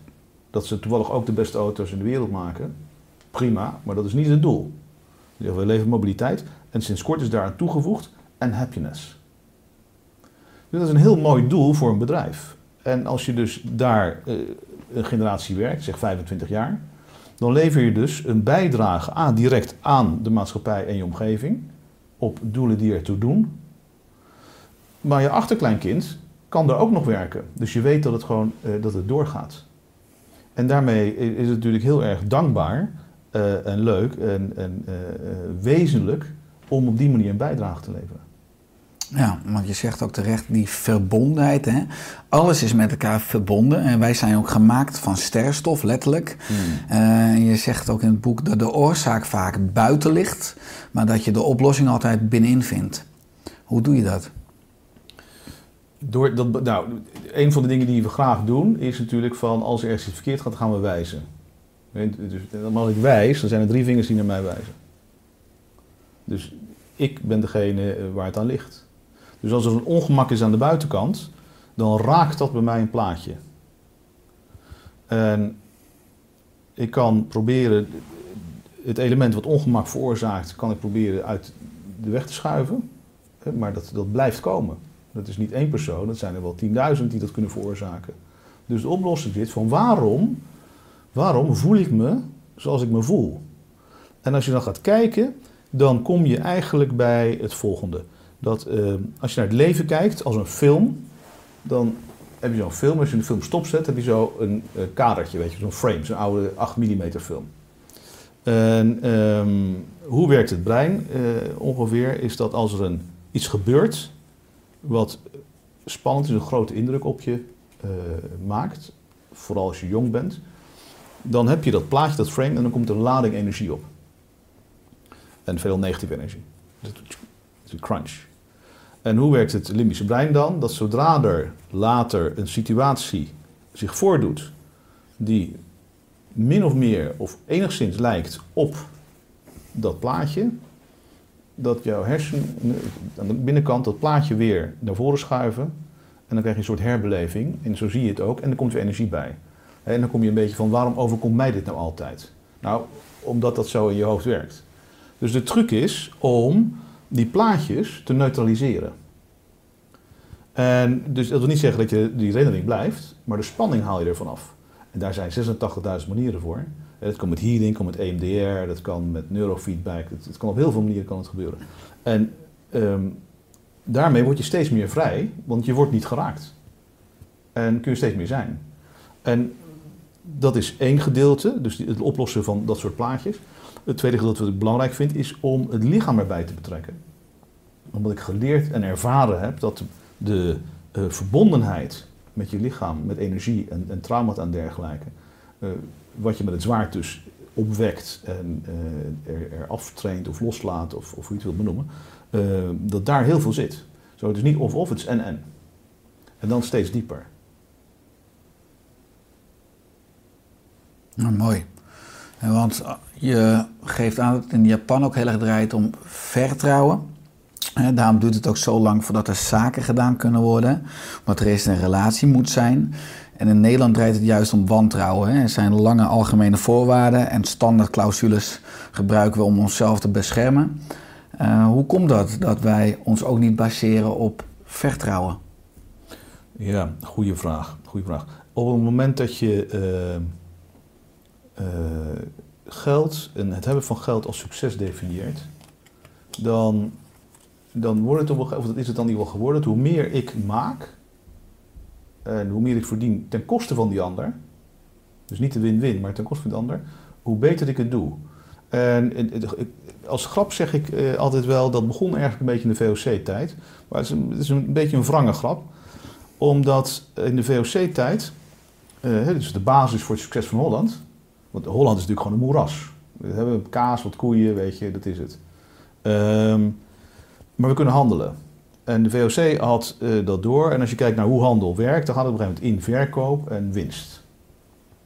Dat ze toevallig ook de beste auto's in de wereld maken. Prima, maar dat is niet het doel. We leveren mobiliteit. En sinds kort is daaraan toegevoegd en happiness. Dus dat is een heel mooi doel voor een bedrijf. En als je dus daar eh, een generatie werkt, zeg 25 jaar, dan lever je dus een bijdrage aan, direct aan de maatschappij en je omgeving op doelen die ertoe doen. Maar je achterkleinkind kan er ook nog werken. Dus je weet dat het gewoon eh, dat het doorgaat. En daarmee is het natuurlijk heel erg dankbaar eh, en leuk en, eh, wezenlijk om op die manier een bijdrage te leveren. Ja, want je zegt ook terecht die verbondenheid. Hè? Alles is met elkaar verbonden en wij zijn ook gemaakt van sterrenstof, letterlijk. En je zegt ook in het boek dat de oorzaak vaak buiten ligt, maar dat je de oplossing altijd binnenin vindt. Hoe doe je dat? Door dat, nou, een van de dingen die we graag doen is natuurlijk van als er ergens iets verkeerd gaat, gaan we wijzen. Dus, als ik wijs, dan zijn er drie vingers die naar mij wijzen. Dus ik ben degene eh, waar het aan ligt. Dus als er een ongemak is aan de buitenkant, dan raakt dat bij mij een plaatje. En ik kan proberen het element wat ongemak veroorzaakt, kan ik proberen uit de weg te schuiven. Maar dat, dat blijft komen. Dat is niet één persoon, dat zijn er wel 10.000 die dat kunnen veroorzaken. Dus de oplossing zit van waarom, waarom voel ik me zoals ik me voel? En als je dan gaat kijken, dan kom je eigenlijk bij het volgende. Dat eh, als je naar het leven kijkt als een film, dan heb je zo'n film, als je een film stopzet, heb je zo een eh, kadertje, weet je, zo'n frame, zo'n oude 8 mm film. En ehm, hoe werkt het brein eh, ongeveer? Is dat als er een, iets gebeurt wat spannend is, een grote indruk op je eh, maakt, vooral als je jong bent, dan heb je dat plaatje, dat frame, en dan komt er lading energie op. En veel negatieve energie. Dat is een crunch. En hoe werkt het limbische brein dan? Dat zodra er later een situatie zich voordoet die min of meer of enigszins lijkt op dat plaatje, dat jouw hersenen aan de binnenkant dat plaatje weer naar voren schuiven. En dan krijg je een soort herbeleving. En zo zie je het ook. En er komt weer energie bij. En dan kom je een beetje van waarom overkomt mij dit nou altijd? Nou, omdat dat zo in je hoofd werkt. Dus de truc is om die plaatjes te neutraliseren. En dus dat wil niet zeggen dat je die herinnering blijft, maar de spanning haal je ervan af. En daar zijn 86.000 manieren voor. Dat kan met healing, kan met EMDR, dat kan met neurofeedback. Het, kan op heel veel manieren kan het gebeuren. En ehm, daarmee word je steeds meer vrij, want je wordt niet geraakt. En kun je steeds meer zijn. En dat is één gedeelte, dus het oplossen van dat soort plaatjes. Het tweede gedeelte wat ik belangrijk vind, is om het lichaam erbij te betrekken. Omdat ik geleerd en ervaren heb dat de eh, verbondenheid met je lichaam, met energie en, en trauma en dergelijke, eh, wat je met het zwaard dus opwekt en eh, er, er aftraint of loslaat of, of hoe je het wilt benoemen, dat daar heel veel zit. Zo, het is niet of-of, het is en-en. En dan steeds dieper. Nou, mooi. Want je geeft aan dat het in Japan ook heel erg draait om vertrouwen. Daarom duurt het ook zo lang voordat er zaken gedaan kunnen worden. Omdat er eerst een relatie moet zijn. En in Nederland draait het juist om wantrouwen. Er zijn lange algemene voorwaarden en standaardclausules gebruiken we om onszelf te beschermen. Eh, hoe komt dat dat wij ons ook niet baseren op vertrouwen? Ja, goede vraag. Goede vraag. Op het moment dat je eh, eh, geld en het hebben van geld als succes definieert, dan, dan wordt het op of dat is het dan niet wel geworden, hoe meer ik maak en hoe meer ik verdien ten koste van die ander, dus niet de win-win, maar ten koste van de ander, hoe beter ik het doe. En als grap zeg ik eh, altijd wel, dat begon eigenlijk een beetje in de VOC-tijd, maar het is, een, het is een beetje een wrange grap omdat in de VOC-tijd, eh, dus de basis voor het succes van Holland, want Holland is natuurlijk gewoon een moeras. We hebben kaas, wat koeien, weet je, dat is het. Ehm, maar we kunnen handelen. En de VOC had eh, dat door. En als je kijkt naar hoe handel werkt, dan gaat het op een gegeven moment in verkoop en winst.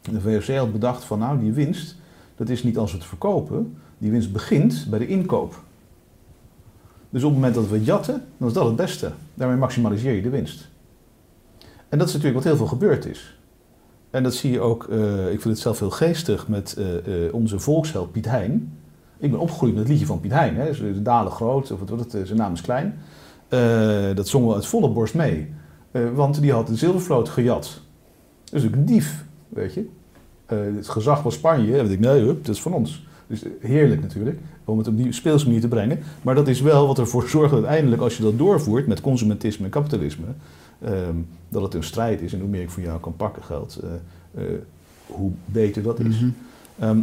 De VOC had bedacht van nou, die winst, dat is niet als we het verkopen. Die winst begint bij de inkoop. Dus op het moment dat we jatten, dan is dat het beste. Daarmee maximaliseer je de winst. En dat is natuurlijk wat heel veel gebeurd is. En dat zie je ook, eh, ik vind het zelf heel geestig met eh, onze volksheld Piet Hein. Ik ben opgegroeid met het liedje van Piet Hein. Hè. De Dalen groot, of wat wordt het, eh, zijn naam is klein. Eh, dat zongen we uit volle borst mee. Eh, want die had de zilvervloot gejat. Dus ook een dief, weet je. Het gezag van Spanje, en ik, nee, hup, dat is van ons. Dus heerlijk natuurlijk, om het op die speelse manier te brengen. Maar dat is wel wat ervoor zorgt dat uiteindelijk, als je dat doorvoert met consumentisme en kapitalisme, ehm, dat het een strijd is en hoe meer ik van jou kan pakken geld, hoe beter dat is. Mhm. Ehm,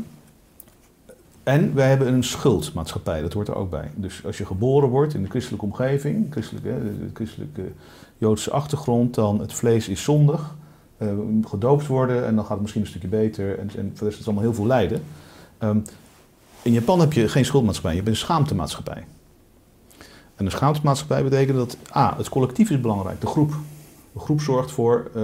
en wij hebben een schuldmaatschappij, dat hoort er ook bij. Dus als je geboren wordt in de christelijke omgeving, christelijke, de christelijke Joodse achtergrond, dan het vlees is zondig, eh, gedoopt worden en dan gaat het misschien een stukje beter en, en is het allemaal heel veel lijden. Ehm, in Japan heb je geen schuldmaatschappij, je bent een schaamtemaatschappij. En een schaamtemaatschappij betekent dat A, het collectief is belangrijk, de groep. De groep zorgt voor, eh,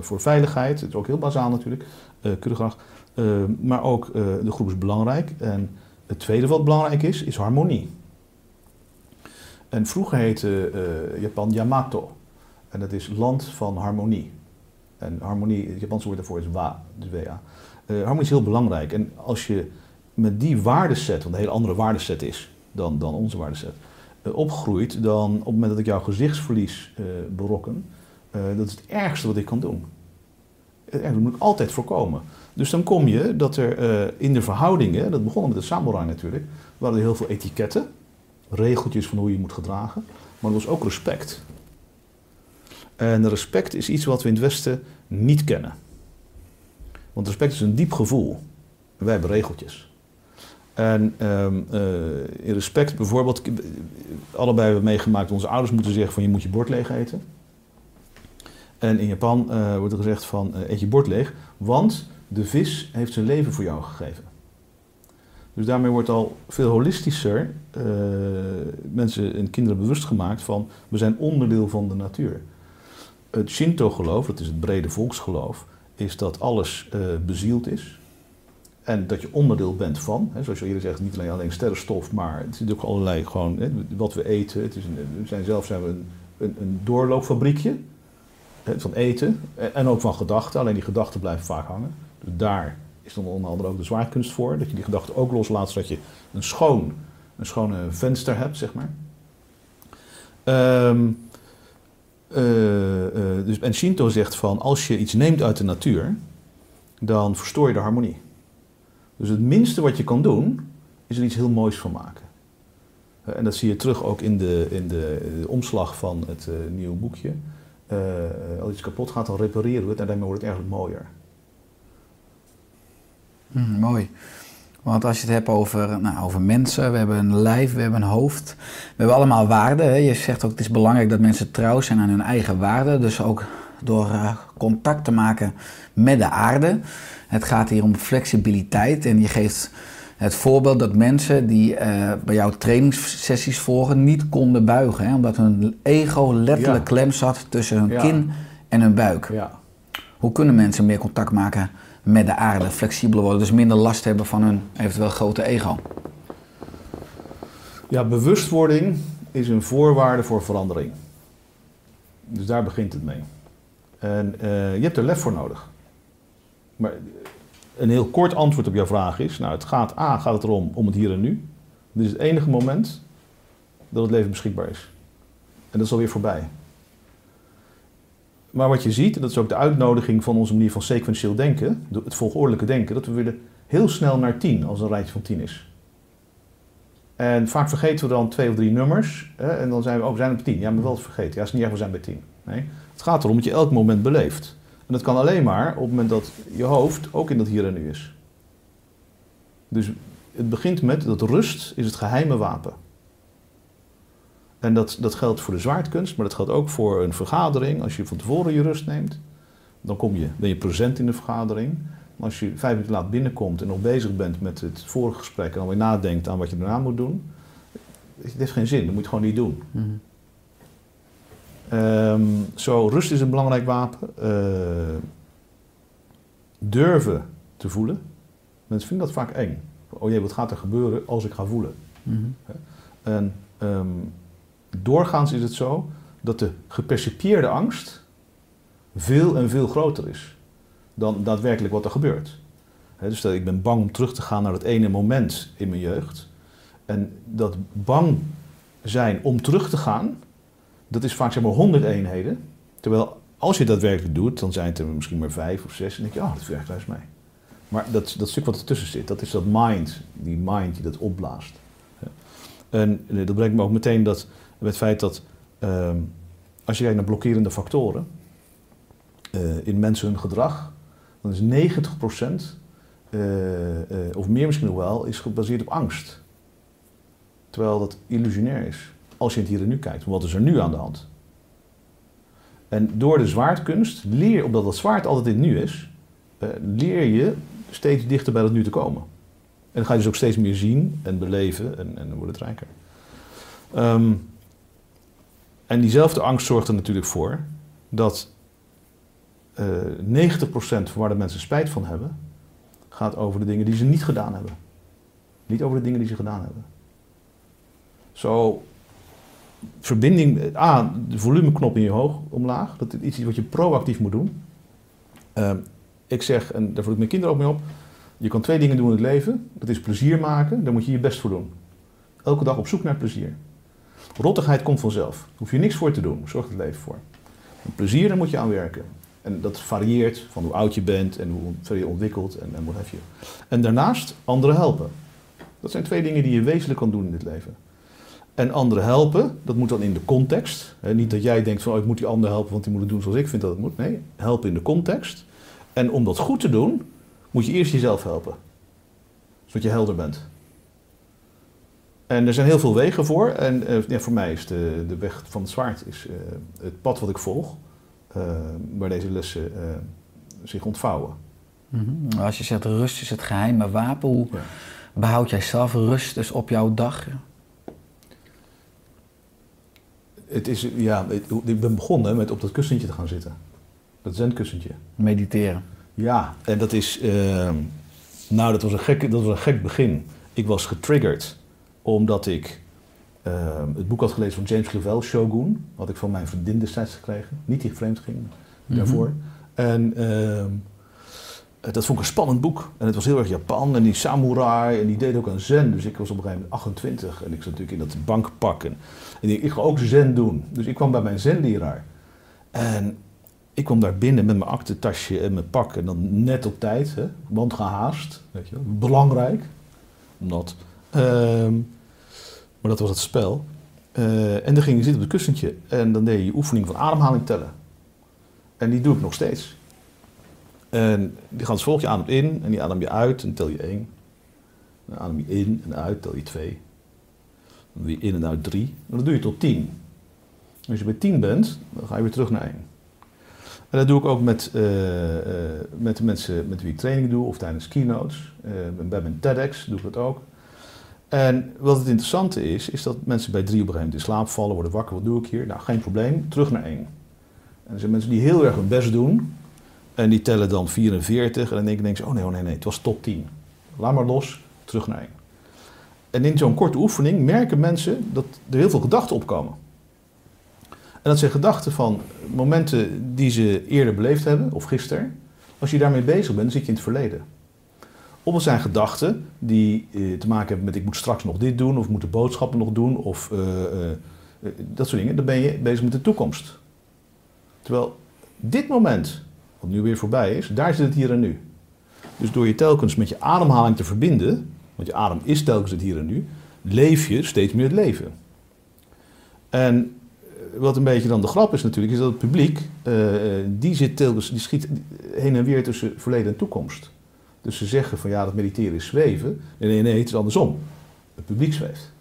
voor veiligheid, dat is ook heel bazaal natuurlijk, eh kuddegedrag. Eh, maar ook eh, de groep is belangrijk. En het tweede wat belangrijk is, is harmonie. En vroeger heette eh, Japan Yamato. En dat is land van harmonie. En harmonie, het Japanse woord daarvoor is wa, dus wa. Eh, harmonie is heel belangrijk. En als je met die waardeset, wat een hele andere waardeset is dan, dan onze waardeset, opgroeit, dan op het moment dat ik jouw gezichtsverlies eh, berokken, dat is het ergste wat ik kan doen. Het ergste moet ik altijd voorkomen. Dus dan kom je dat er eh, in de verhoudingen, dat begon met de samurai natuurlijk, waren er heel veel etiketten, regeltjes van hoe je moet gedragen, maar er was ook respect. En respect is iets wat we in het Westen niet kennen. Want respect is een diep gevoel. Wij hebben regeltjes. En ehm, eh, in respect bijvoorbeeld, allebei hebben we meegemaakt, onze ouders moeten zeggen van je moet je bord leeg eten. En in Japan eh, wordt er gezegd van eh, eet je bord leeg, want de vis heeft zijn leven voor jou gegeven. Dus daarmee wordt al veel holistischer eh, mensen en kinderen bewust gemaakt van we zijn onderdeel van de natuur. Het Shinto-geloof, dat is het brede volksgeloof, is dat alles bezield is. En dat je onderdeel bent van, hè, zoals eerder zegt, niet alleen, alleen sterrenstof, maar het is ook allerlei gewoon, hè, wat we eten. Het is een, zijn zelf zijn we een, een, doorloopfabriekje van eten en- ook van gedachten. Alleen die gedachten blijven vaak hangen. Dus daar is dan onder andere ook de zwaarkunst voor. Dat je die gedachten ook loslaat, zodat je een schoon een schone venster hebt, zeg maar. Ehm, eh, eh, dus, en Shinto zegt van als je iets neemt uit de natuur, dan verstoor je de harmonie. Dus het minste wat je kan doen, is er iets heel moois van maken. En dat zie je terug ook in de, in de, de omslag van het eh, nieuwe boekje. Eh, als iets kapot gaat, dan repareren we het en daarmee wordt het eigenlijk mooier. Hm, mooi. Want als je het hebt over, nou, over mensen, we hebben een lijf, we hebben een hoofd. We hebben allemaal waarden. Je zegt ook, het is belangrijk dat mensen trouw zijn aan hun eigen waarden. Dus ook door eh, contact te maken met de aarde. Het gaat hier om flexibiliteit. En je geeft het voorbeeld dat mensen die eh, bij jouw trainingssessies volgen niet konden buigen. Hè, omdat hun ego letterlijk Ja. klem zat tussen hun Ja. kin en hun buik. Ja. Hoe kunnen mensen meer contact maken met de aarde, flexibeler worden, dus minder last hebben van hun eventueel grote ego? ja, bewustwording is een voorwaarde voor verandering. Dus daar begint het mee. En eh, je hebt er lef voor nodig. Maar een heel kort antwoord op jouw vraag is: nou, het gaat A, gaat het erom om het hier en nu. Dit is het enige moment dat het leven beschikbaar is. En dat is alweer voorbij. Maar wat je ziet, en dat is ook de uitnodiging van onze manier van sequentieel denken, de- het volgordelijke denken, dat we willen heel snel naar 10 als een rijtje van 10 is. En vaak vergeten we dan twee of drie nummers. Hè, en dan zijn we, oh, we zijn op 10. Ja, maar wel vergeten. Ja, is niet erg, we zijn bij 10. Nee. Het gaat erom dat je elk moment beleeft. En dat kan alleen maar op het moment dat je hoofd ook in dat hier en nu is. Dus het begint met dat rust is het geheime wapen. En dat, dat geldt voor de zwaardkunst, maar dat geldt ook voor een vergadering. Als je van tevoren je rust neemt, dan kom je, ben je present in de vergadering. Maar als je vijf minuten laat binnenkomt en nog bezig bent met het vorige gesprek en dan weer nadenkt aan wat je daarna moet doen, het heeft geen zin, dat moet je gewoon niet doen. Ehm, zo, rust is een belangrijk wapen. Eh, durven te voelen. Mensen vinden dat vaak eng. Oh jee, wat gaat er gebeuren als ik ga voelen? En ehm, doorgaans is het zo dat de gepercipieerde angst veel en veel groter is dan daadwerkelijk wat er gebeurt. Dus dat ik ben bang om terug te gaan naar dat ene moment in mijn jeugd. En dat bang zijn om terug te gaan, dat is vaak zeg maar 100 eenheden. Terwijl als je dat daadwerkelijk doet, dan zijn het er misschien maar vijf of zes. En denk je, oh, dat werkt juist mee. Maar dat, dat stuk wat ertussen zit, dat is dat mind, die mind die dat opblaast. En eh, dat brengt me ook meteen dat, met het feit dat ehm, als je kijkt naar blokkerende factoren eh, in mensen hun gedrag, dan is 90% eh, eh, of meer misschien nog wel, is gebaseerd op angst. Terwijl dat illusionair is. Als je het hier en nu kijkt, wat is er nu aan de hand? En door de zwaardkunst leer omdat dat zwaard altijd in het nu is, eh, leer je steeds dichter bij dat nu te komen. En dan ga je dus ook steeds meer zien en beleven en, en dan wordt het rijker. Ehm, en diezelfde angst zorgt er natuurlijk voor dat eh 90% van waar de mensen spijt van hebben, gaat over de dingen die ze niet gedaan hebben. Niet over de dingen die ze gedaan hebben. Zo, verbinding, A, de volumeknop in je hoog omlaag, dat is iets wat je proactief moet doen. Ehm, ik zeg, en daar voel ik mijn kinderen ook mee op, je kan twee dingen doen in het leven. Dat is plezier maken, daar moet je je best voor doen. Elke dag op zoek naar plezier. Rottigheid komt vanzelf. Hoef je niks voor te doen, zorgt het leven voor. Plezier, daar moet je aan werken. En dat varieert van hoe oud je bent en hoe ver je ontwikkelt en, en wat heb je. En daarnaast anderen helpen. Dat zijn twee dingen die je wezenlijk kan doen in dit leven. En anderen helpen, dat moet dan in de context. Niet dat jij denkt van oh, ik moet die ander helpen, want die moet het doen zoals ik vind dat het moet. Nee, helpen in de context. En om dat goed te doen, moet je eerst jezelf helpen. Zodat je helder bent. En er zijn heel veel wegen voor. En eh, ja, voor mij is de, de weg van het zwaard is, eh, het pad wat ik volg. eh, waar deze lessen zich ontvouwen. Mhm. Als je zegt rust is het geheime wapen, hoe Ja. behoud jij zelf rust dus op jouw dag? Het is, ja, ik ben begonnen met op dat kussentje te gaan zitten. Dat zendkussentje. Mediteren. Ja, en dat is. ehm, nou, dat was, een gek, dat was een gek begin. Ik was getriggerd omdat ik ehm, het boek had gelezen van James Clavell, Shogun. Had ik van mijn vriendin destijds gekregen. Niet die vreemd ging, daarvoor. En ehm, Eh, dat vond ik een spannend boek. En het was heel erg Japan en die samurai en die deed ook aan zen. Dus ik was op een gegeven moment 28 en ik zat natuurlijk in dat bankpak. En, en ik, ik ga ook zen doen. Dus ik kwam bij mijn zenleraar. En ik kwam daar binnen met mijn aktentasje en mijn pak. En dan net op tijd, hè, want gehaast. Weet je wel. Belangrijk. Omdat. ehm, maar dat was het spel. Eh, en dan ging je zitten op het kussentje. En dan deed je oefening van ademhaling tellen. En die doe ik nog steeds. En die gaat als volgt, je ademt in en die adem je uit en tel je één. Dan adem je in en uit, tel je twee. Dan doe je in en uit drie. En dat doe je tot tien. En als je bij tien bent, dan ga je weer terug naar één. En dat doe ik ook met, eh, eh, met de mensen met wie ik training doe of tijdens keynotes. Eh, bij mijn TEDx doe ik dat ook. En wat het interessante is, is dat mensen bij drie op een gegeven moment in slaap vallen, worden wakker, wat doe ik hier? Nou, geen probleem, terug naar één. En er zijn mensen die heel erg hun best doen, en die tellen dan 44 en dan denken ze, oh nee, oh nee, nee, het was tot 10. Laat maar los, terug naar 1. En in zo'n korte oefening merken mensen dat er heel veel gedachten opkomen. En dat zijn gedachten van momenten die ze eerder beleefd hebben, of gisteren. Als je daarmee bezig bent, dan zit je in het verleden. Of het zijn gedachten die eh, te maken hebben met ik moet straks nog dit doen, of ik moet de boodschappen nog doen, of eh, eh, dat soort dingen. Dan ben je bezig met de toekomst. Terwijl dit moment, wat nu weer voorbij is, daar zit het hier en nu. Dus door je telkens met je ademhaling te verbinden, want je adem is telkens het hier en nu, leef je steeds meer het leven. En eh, wat een beetje dan de grap is natuurlijk, is dat het publiek, eh, eh, die zit telkens, die schiet heen en weer tussen verleden en toekomst. Dus ze zeggen van ja, dat mediteren is zweven. Nee, nee, nee, het is andersom. Het publiek zweeft.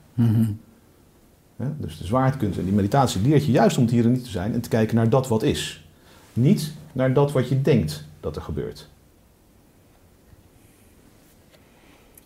Ja, dus de zwaartekunst en die meditatie leert je juist om het hier en nu te zijn en te kijken naar dat wat is. Niet naar dat wat je denkt dat er gebeurt.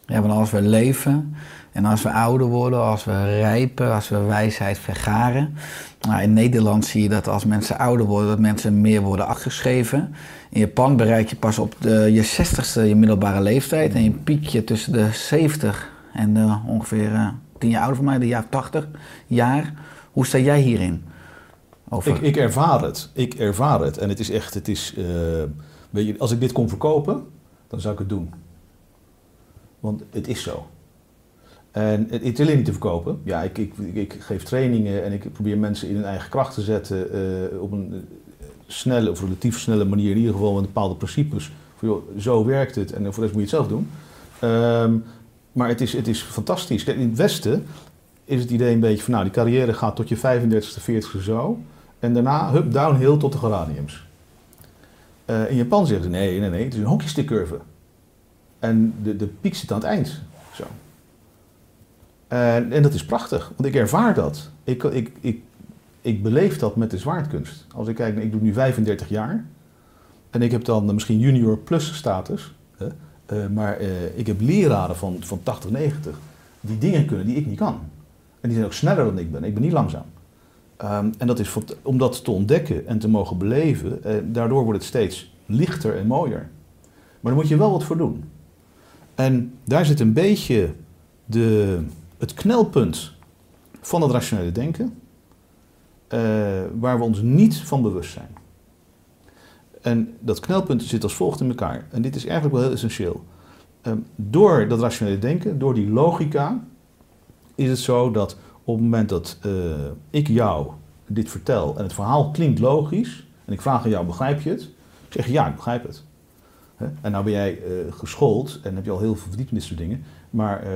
Ja, want als we leven en als we ouder worden, als we rijpen, als we wijsheid vergaren. Nou, in Nederland zie je dat als mensen ouder worden, dat mensen meer worden afgeschreven. In Japan bereik je pas op de, je 60ste je middelbare leeftijd en je piekje tussen de 70 en de ongeveer eh, 10 jaar ouder van mij, de jaar 80 jaar. Hoe sta jij hierin? Over... Ik, ik ervaar het. Ik ervaar het. En het is echt, het is, eh, weet je, als ik dit kon verkopen, dan zou ik het doen. Want het is zo. En het het is alleen niet te verkopen. Ja, ik, ik, ik geef trainingen en ik probeer mensen in hun eigen kracht te zetten eh, op een eh, snelle of relatief snelle manier, in ieder geval met bepaalde principes. Van, joh, zo werkt het en voor de rest moet je het zelf doen. Ehm, maar het is, het is fantastisch. Kijk, in het Westen is het idee een beetje van, nou, die carrière gaat tot je 35ste, 40ste zo. En daarna, hup, downhill tot de geraniums. Eh, in Japan zeggen ze, nee, nee, nee, het is een hockeystickcurve. En de, de piek zit aan het eind. Zo. En, en dat is prachtig, want ik ervaar dat. Ik, ik, ik, ik beleef dat met de zwaardkunst. Als ik kijk, ik doe nu 35 jaar. En ik heb dan misschien junior plus status. Hè? Eh, maar eh, ik heb leraren van, van 80, 90 die dingen kunnen die ik niet kan. En die zijn ook sneller dan ik ben. Ik ben niet langzaam. Ehm, en dat is om dat te ontdekken en te mogen beleven. eh, daardoor wordt het steeds lichter en mooier. Maar daar moet je wel wat voor doen. En daar zit een beetje de, het knelpunt van het rationele denken, eh, waar we ons niet van bewust zijn. En dat knelpunt zit als volgt in elkaar. En dit is eigenlijk wel heel essentieel. Ehm, door dat rationele denken, door die logica, is het zo dat op het moment dat eh, ik jou dit vertel en het verhaal klinkt logisch, en ik vraag aan jou, begrijp je het? Ik zeg ja, ik begrijp het. Hè? En nou ben jij eh, geschoold en heb je al heel veel verdiept in dit soort dingen. Maar eh,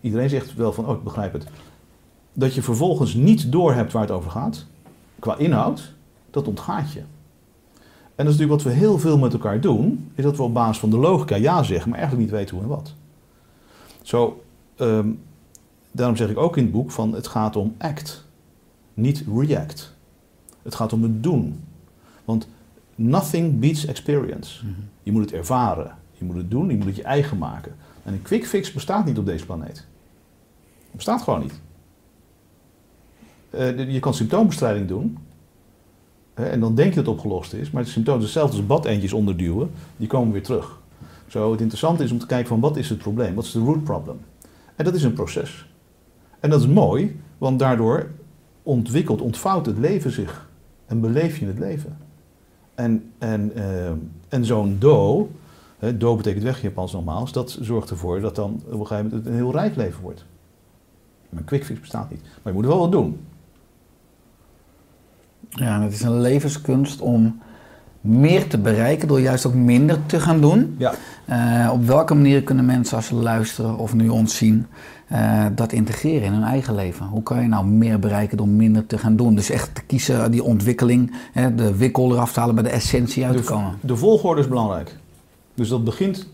iedereen zegt wel van, oh, ik begrijp het. Dat je vervolgens niet doorhebt waar het over gaat, qua inhoud, dat ontgaat je. En dat is natuurlijk wat we heel veel met elkaar doen, is dat we op basis van de logica ja zeggen, maar eigenlijk niet weten hoe en wat. Zo, ehm, daarom zeg ik ook in het boek van het gaat om act, niet react. Het gaat om het doen. Want nothing beats experience. Je moet het ervaren, je moet het doen, je moet het je eigen maken. En een quick fix bestaat niet op deze planeet. Het bestaat gewoon niet. Eh, je kan symptoombestrijding doen. hè, en dan denk je dat het opgelost is. Maar het symptoom is hetzelfde als badeentjes onderduwen. Die komen weer terug. Zo, het interessante is om te kijken van wat is het probleem? Wat is de root problem? En dat is een proces. En dat is mooi, want daardoor ontwikkelt, ontvouwt het leven zich. En beleef je het leven. En, en, eh, en zo'n do, Hè, do betekent weg in Japans nogmaals. Dat zorgt ervoor dat dan op een gegeven moment een heel rijk leven wordt. Een quick fix bestaat niet. Maar je moet er wel wat doen. Ja, het is een levenskunst om meer te bereiken door juist ook minder te gaan doen. Ja. Eh, op welke manier kunnen mensen als ze luisteren of nu ons zien, eh, dat integreren in hun eigen leven? Hoe kan je nou meer bereiken door minder te gaan doen? Dus echt te kiezen, die ontwikkeling, hè, de wikkel eraf te halen, bij de essentie uit te komen. De, de volgorde is belangrijk. Dus dat begint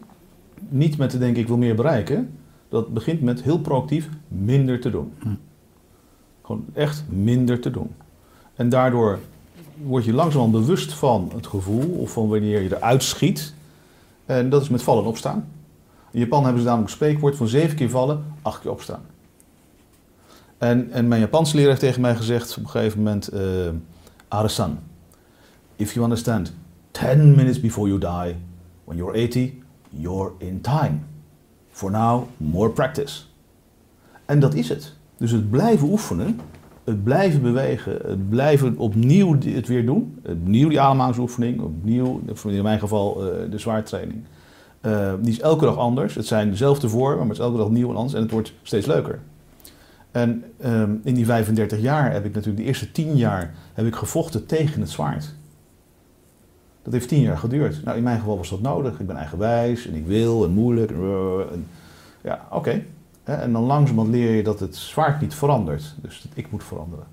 niet met te denken ik wil meer bereiken. Dat begint met heel proactief minder te doen. Hm. Gewoon echt minder te doen. En daardoor word je langzaam bewust van het gevoel of van wanneer je eruit schiet. En dat is met vallen en opstaan. In Japan hebben ze namelijk een spreekwoord van zeven keer vallen, acht keer opstaan. En, en mijn Japanse leraar heeft tegen mij gezegd op een gegeven moment, eh Arasan, if you understand, 10 minutes before you die, when you're 80, you're in time. For now, more practice. En dat is het. Dus het blijven oefenen, het blijven bewegen, het blijven opnieuw het weer doen. Opnieuw die ademhalingsoefening, opnieuw, in mijn geval eh, de zwaartraining. Eh, die is elke dag anders. Het zijn dezelfde vormen, maar het is elke dag nieuw en anders en het wordt steeds leuker. En ehm, in die 35 jaar heb ik natuurlijk, de eerste 10 jaar, heb ik gevochten tegen het zwaard. Dat heeft 10 jaar geduurd. Nou, in mijn geval was dat nodig. Ik ben eigenwijs en ik wil en moeilijk. En, ja, oké. En dan langzamerhand leer je dat het zwaard niet verandert. Dus dat ik moet veranderen.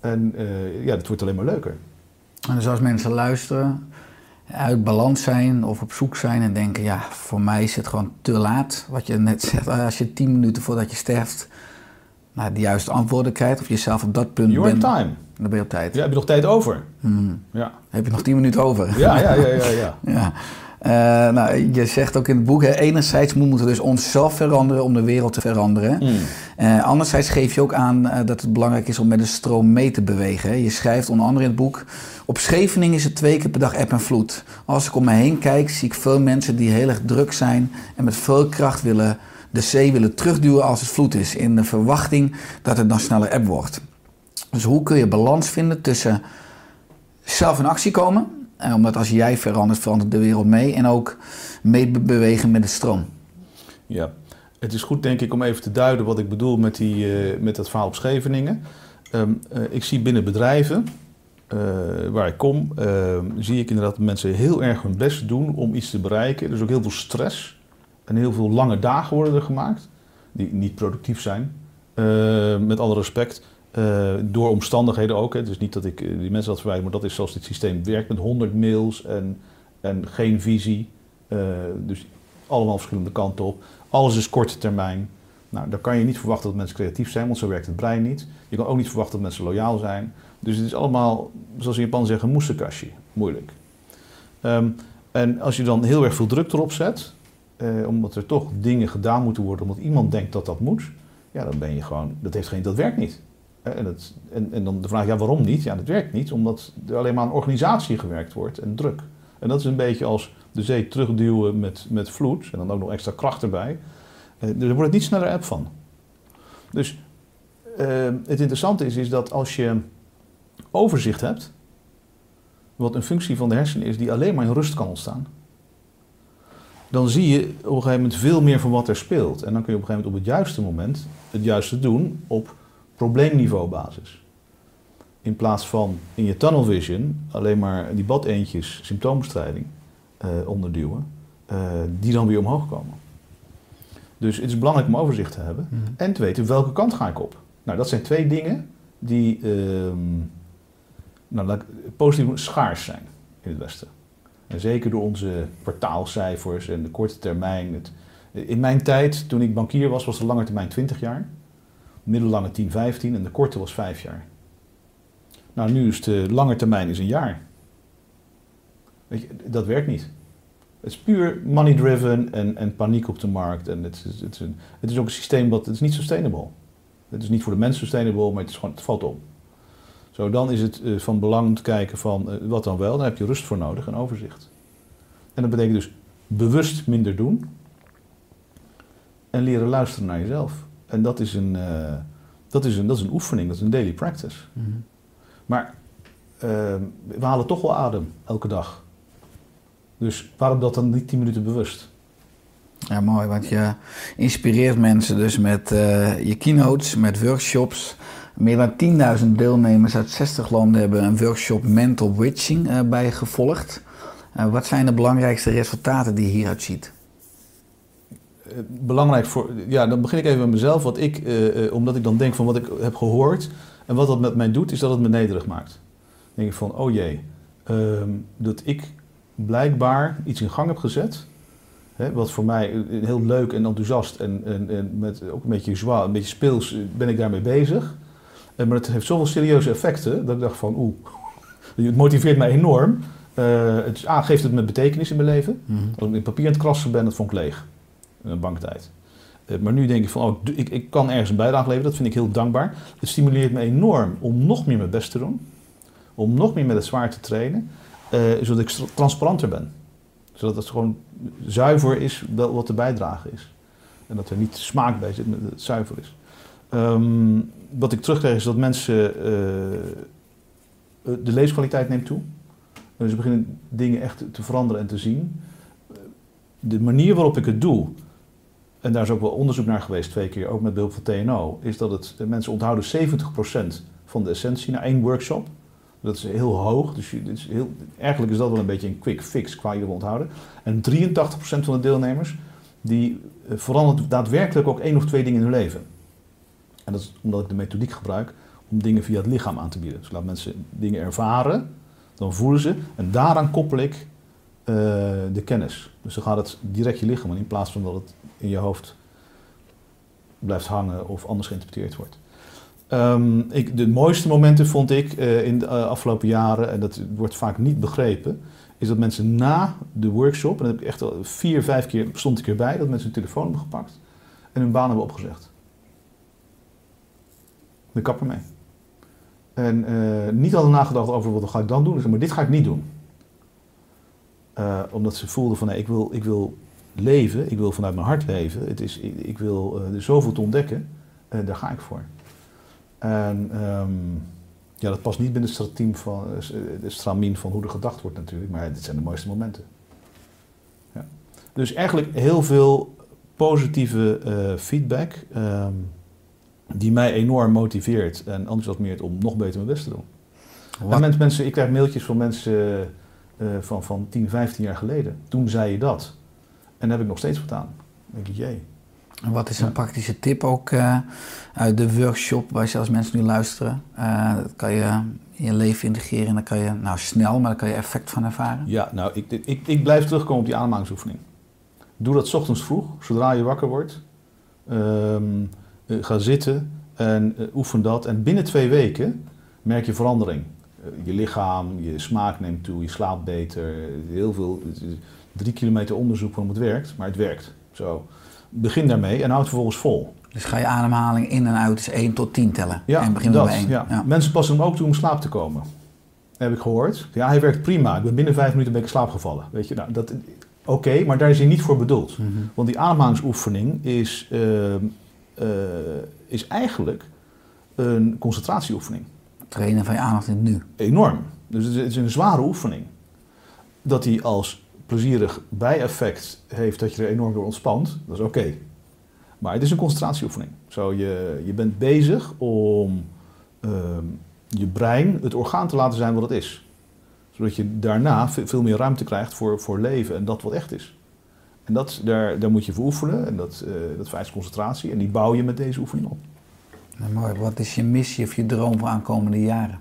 En eh, ja, het wordt alleen maar leuker. En dus als mensen luisteren, uit balans zijn of op zoek zijn en denken, ja, voor mij is het gewoon te laat. Wat je net zegt, als je tien minuten voordat je sterft nou, de juiste antwoorden krijgt of jezelf op dat punt bent, time. dan ben je op tijd. Ja, heb je nog tijd over? Hmm. Ja, Heb je nog tien minuten over? ja, ja, ja. ja, ja. Ja. Eh, nou, je zegt ook in het boek, hè, enerzijds moeten we dus onszelf veranderen om de wereld te veranderen. Mm. Eh, anderzijds geef je ook aan eh, dat het belangrijk is om met de stroom mee te bewegen. hè. Je schrijft onder andere in het boek... Op Scheveningen is het twee keer per dag eb en vloed. Als ik om me heen kijk, zie ik veel mensen die heel erg druk zijn... en met veel kracht willen de zee willen terugduwen als het vloed is... in de verwachting dat het dan sneller eb wordt. Dus hoe kun je balans vinden tussen zelf in actie komen... en omdat als jij verandert, verandert de wereld mee... en ook meebewegen met de stroom. Ja, het is goed denk ik om even te duiden wat ik bedoel met, die, eh, met dat verhaal op Scheveningen. Ehm, eh, ik zie binnen bedrijven eh, waar ik kom, ehm, zie ik inderdaad dat mensen heel erg hun best doen om iets te bereiken. Er is ook heel veel stress en heel veel lange dagen worden er gemaakt, die niet productief zijn, eh, met alle respect. Eh, door omstandigheden ook. Hè. Is niet dat ik eh, die mensen dat verwijt, maar dat is zoals dit systeem werkt met 100 mails en, en geen visie. Eh, dus allemaal verschillende kanten op. Alles is korte termijn. Nou, dan kan je niet verwachten dat mensen creatief zijn, want zo werkt het brein niet. Je kan ook niet verwachten dat mensen loyaal zijn. Dus het is allemaal, zoals in Japan zeggen, moesekashi. Moeilijk. Ehm, en als je dan heel erg veel druk erop zet, eh, omdat er toch dingen gedaan moeten worden, omdat iemand denkt dat dat moet, ja, dan ben je gewoon, dat heeft geen, dat werkt niet. En, het, en, en dan de vraag, ja, waarom niet? Ja, dat werkt niet, omdat er alleen maar aan organisatie gewerkt wordt en druk. En dat is een beetje als de zee terugduwen met, met vloed en dan ook nog extra kracht erbij. Eh, er wordt het niet sneller app van. Dus eh, het interessante is, is dat als je overzicht hebt, wat een functie van de hersenen is die alleen maar in rust kan ontstaan, dan zie je op een gegeven moment veel meer van wat er speelt. En dan kun je op een gegeven moment op het juiste moment het juiste doen op probleemniveau basis. In plaats van in je tunnel vision alleen maar die badeentjes symptoombestrijding eh, onderduwen, eh, die dan weer omhoog komen. Dus het is belangrijk om overzicht te hebben en te weten welke kant ga ik op. Nou, dat zijn twee dingen die ehm, nou, positief schaars zijn in het Westen. En zeker door onze kwartaalcijfers en de korte termijn. Het, in mijn tijd, toen ik bankier was, was de lange termijn 20 jaar. Middellange 10, 15 en de korte was 5 jaar. Nou, nu is de lange termijn is een jaar. Weet je, dat werkt niet. Het is puur money driven en, en paniek op de markt. En het is, het, is een, het is ook een systeem dat het is niet sustainable. Het is niet voor de mens sustainable, maar het, valt om. Zo, dan is het eh, van belang om te kijken van eh, wat dan wel. Dan heb je rust voor nodig en overzicht. En dat betekent dus bewust minder doen. En leren luisteren naar jezelf. En dat is een, eh, dat is een, dat is een oefening, dat is een daily practice. Mhm. Maar eh, we halen toch wel adem elke dag. Dus waarom dat dan niet 10 minuten bewust? Ja, mooi, want je inspireert mensen dus met eh, je keynotes, met workshops. Meer dan 10.000 deelnemers uit 60 landen hebben een workshop Mental Witching eh, bij gevolgd. Wat zijn de belangrijkste resultaten die je hieruit ziet? Eh, belangrijk voor, ja, dan begin ik even met mezelf. Wat ik, eh, eh, omdat ik dan denk van wat ik heb gehoord en wat dat met mij doet, is dat het me nederig maakt. Dan denk ik van, oh jee, ehm, dat ik blijkbaar iets in gang heb gezet. Hè, wat voor mij heel leuk en enthousiast en, en, en met ook een beetje zwaar, een beetje speels ben ik daarmee bezig. Eh, maar het heeft zoveel serieuze effecten dat ik dacht van, oeh, het motiveert mij enorm. Het A, geeft het me betekenis in mijn leven. Als ik in papier aan het krassen ben, dat vond ik leeg. Een banktijd. Eh, maar nu denk ik van, oh, ik, ik, kan ergens een bijdrage leveren. Dat vind ik heel dankbaar. Het stimuleert me enorm om nog meer mijn best te doen. Om nog meer met het zwaar te trainen. eh, zodat ik transparanter ben. Zodat het gewoon zuiver is wat de bijdrage is. En dat er niet smaak bij zit, maar dat het zuiver is. Ehm, wat ik terugkrijg is dat mensen... eh, eh, de leeskwaliteit neemt toe. Dus ze beginnen dingen echt te veranderen en te zien. De manier waarop ik het doe, en daar is ook wel onderzoek naar geweest, twee keer, ook met behulp van TNO, is dat het, mensen onthouden 70% van de essentie na één workshop. Dat is heel hoog, dus is heel, eigenlijk is dat wel een beetje een quick fix qua je onthouden. En 83% van de deelnemers, die eh, verandert daadwerkelijk ook één of twee dingen in hun leven. En dat is omdat ik de methodiek gebruik om dingen via het lichaam aan te bieden. Dus ik laat mensen dingen ervaren, dan voelen ze, en daaraan koppel ik eh, de kennis. Dus dan gaat het direct je lichaam in, in plaats van dat het in je hoofd blijft hangen of anders geïnterpreteerd wordt. Ehm, ik, de mooiste momenten vond ik eh, in de eh, afgelopen jaren, en dat wordt vaak niet begrepen, is dat mensen na de workshop, en dat heb ik echt al vier, vijf keer stond ik erbij, dat mensen hun telefoon hebben gepakt en hun baan hebben opgezegd. De kapper mee. En eh, niet hadden nagedacht over wat ga ik dan doen, maar dit ga ik niet doen. Eh, omdat ze voelden van nee, ik, wil, ik wil leven, ik wil vanuit mijn hart leven. Het is, ik, ik wil eh, er zoveel te ontdekken, eh, daar ga ik voor. En ehm, ja, dat past niet binnen het van, de stramien van hoe er gedacht wordt natuurlijk, maar dit zijn de mooiste momenten. Ja. Dus eigenlijk heel veel positieve feedback ehm, die mij enorm motiveert en enthousiasmeert om nog beter mijn best te doen. En mensen, mensen, ik krijg mailtjes van mensen eh, van, van 10, 15 jaar geleden. Toen zei je dat. En daar heb ik nog steeds wat aan. Dan denk ik, jee. En wat is een praktische tip ook eh, uit de workshop, waar je als mensen nu luisteren? Eh, dat kan je in je leven integreren en dan kan je, nou snel, maar dan kan je effect van ervaren. Ja, nou, ik, ik, ik blijf terugkomen op die ademhalingsoefening. Doe dat 's ochtends vroeg, zodra je wakker wordt. Ehm, eh, ga zitten en oefen dat. En binnen twee weken merk je verandering. Eh, je lichaam, je smaak neemt toe, je slaapt beter. Heel veel, drie kilometer onderzoek waarom het werkt, maar het werkt. Zo. Begin daarmee en houd het vervolgens vol. Dus ga je ademhaling in en uit is 1 tot 10 tellen. Ja, en begin dat, bij 1. ja. Mensen passen hem ook toe om slaap te komen. Heb ik gehoord. Ja, hij werkt prima. Ik ben binnen vijf minuten ben ik in slaap gevallen. Weet je, nou, dat, oké, maar daar is hij niet voor bedoeld. Mhm. Want die ademhalingsoefening is, ehm, eh, is eigenlijk een concentratieoefening. Trainen van je aandacht in het nu. Enorm. Dus het is- een zware oefening. Dat hij als plezierig bijeffect heeft dat je er enorm door ontspant, dat is oké. Maar het is een concentratieoefening. Zo, je, je bent bezig om ehm, je brein het orgaan te laten zijn wat het is. Zodat je daarna ve- veel meer ruimte krijgt voor, voor leven en dat wat echt is. En dat, daar, daar moet je voor oefenen en dat, eh, dat vereist concentratie en die bouw je met deze oefening op. Nou. Wat is je missie of je droom voor aankomende jaren?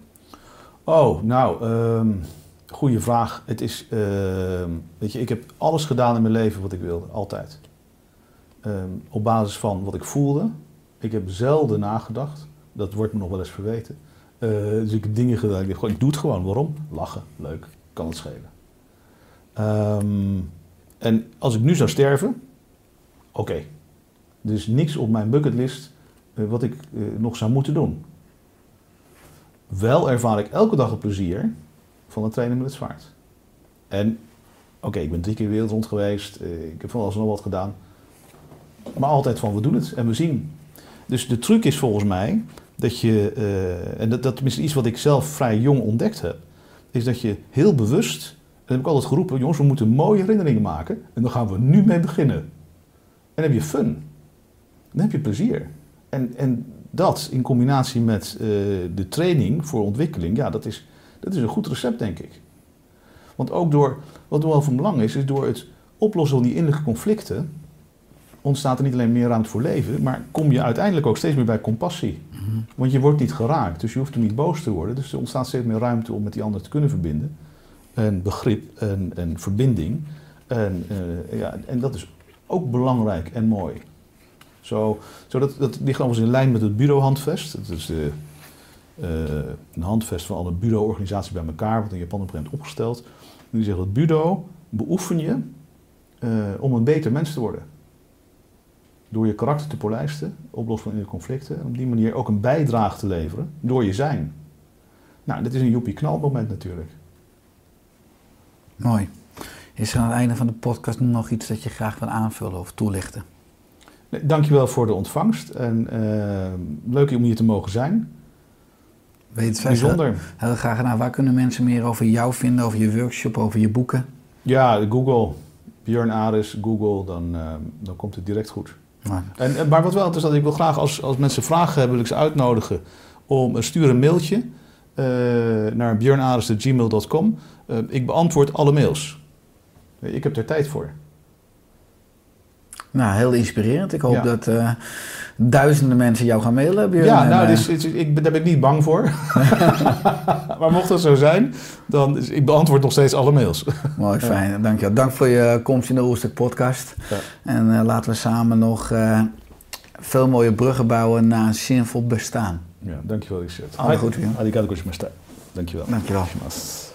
Oh, nou, ehm goede vraag. Het is, ehm, weet je, ik heb alles gedaan in mijn leven wat ik wilde, altijd. Ehm, op basis van wat ik voelde. Ik heb zelden nagedacht. Dat wordt me nog wel eens verweten. Eh, dus ik heb dingen gedaan. Ik ik doe het gewoon. Waarom? Lachen, leuk, kan het schelen. En als ik nu zou sterven, oké. Is niks op mijn bucketlist wat ik eh, nog zou moeten doen. Wel ervaar ik elke dag het plezier van het trainen met het zwaard. En oké, ik ben drie keer wereld rond geweest. eh, ik heb van alles en nog wat gedaan. Maar altijd van we doen het en we zien. Dus de truc is volgens mij dat je, eh, en dat, dat is iets wat ik zelf vrij jong ontdekt heb, is dat je heel bewust heb ik altijd geroepen, jongens, we moeten mooie herinneringen maken. En dan gaan we nu mee beginnen. En dan heb je fun. Dan heb je plezier. En, en dat in combinatie met eh, de training voor ontwikkeling, ja, dat is, dat is een goed recept, denk ik. Want ook door, wat wel van belang is, is door het oplossen van die innerlijke conflicten, ontstaat er niet alleen meer ruimte voor leven, maar kom je uiteindelijk ook steeds meer bij compassie. Want je wordt niet geraakt, dus je hoeft er niet boos te worden. Dus er ontstaat steeds meer ruimte om met die ander te kunnen verbinden. En begrip en, en verbinding. En, eh, ja, en dat is ook belangrijk en mooi. Zo, zo dat, dat ligt overigens in lijn met het bureauhandvest. Dat is de, eh, een handvest van alle bureauorganisaties bij elkaar, wat in Japan op een opgesteld. En die zegt dat bureau beoefen je eh, om een beter mens te worden. Door je karakter te polijsten, oplossen van innerlijke conflicten. En op die manier ook een bijdrage te leveren door je zijn. Nou, dit is een joepie knalmoment natuurlijk. Mooi. Is er aan het einde van de podcast nog iets dat je graag wil aanvullen of toelichten? Dankjewel voor de ontvangst. En eh, leuk om hier te mogen zijn. Weet Bijzonder. Heel graag gedaan. Waar kunnen mensen meer over jou vinden, over je workshop, over je boeken? Ja, Google. Björn Aris, Google, dan, eh, dan komt het direct goed. Nou, En, maar wat wel is, ik wil graag als, als mensen vragen hebben, wil ik ze uitnodigen om uh, stuur een mailtje eh, naar björnaris.gmail.com. Eh, ik beantwoord alle mails. Ik heb er tijd voor. Nou, heel inspirerend. Ik hoop Ja. dat eh, duizenden mensen jou gaan mailen. Björn. ja, nou, eh, dus, is- ik, ben- daar ben ik niet bang voor. maar mocht dat zo zijn, dan is, ik beantwoord nog steeds alle mails. Mooi, fijn. Dank je. Dank voor je komst in de Oerstuk podcast. Ja. En eh, laten we samen nog veel mooie bruggen bouwen naar een zinvol bestaan. ja, dankjewel Richard. Alle goed, Björn. Arigato gozaimasu. Dankjewel. Dankjewel. Gozaimasu.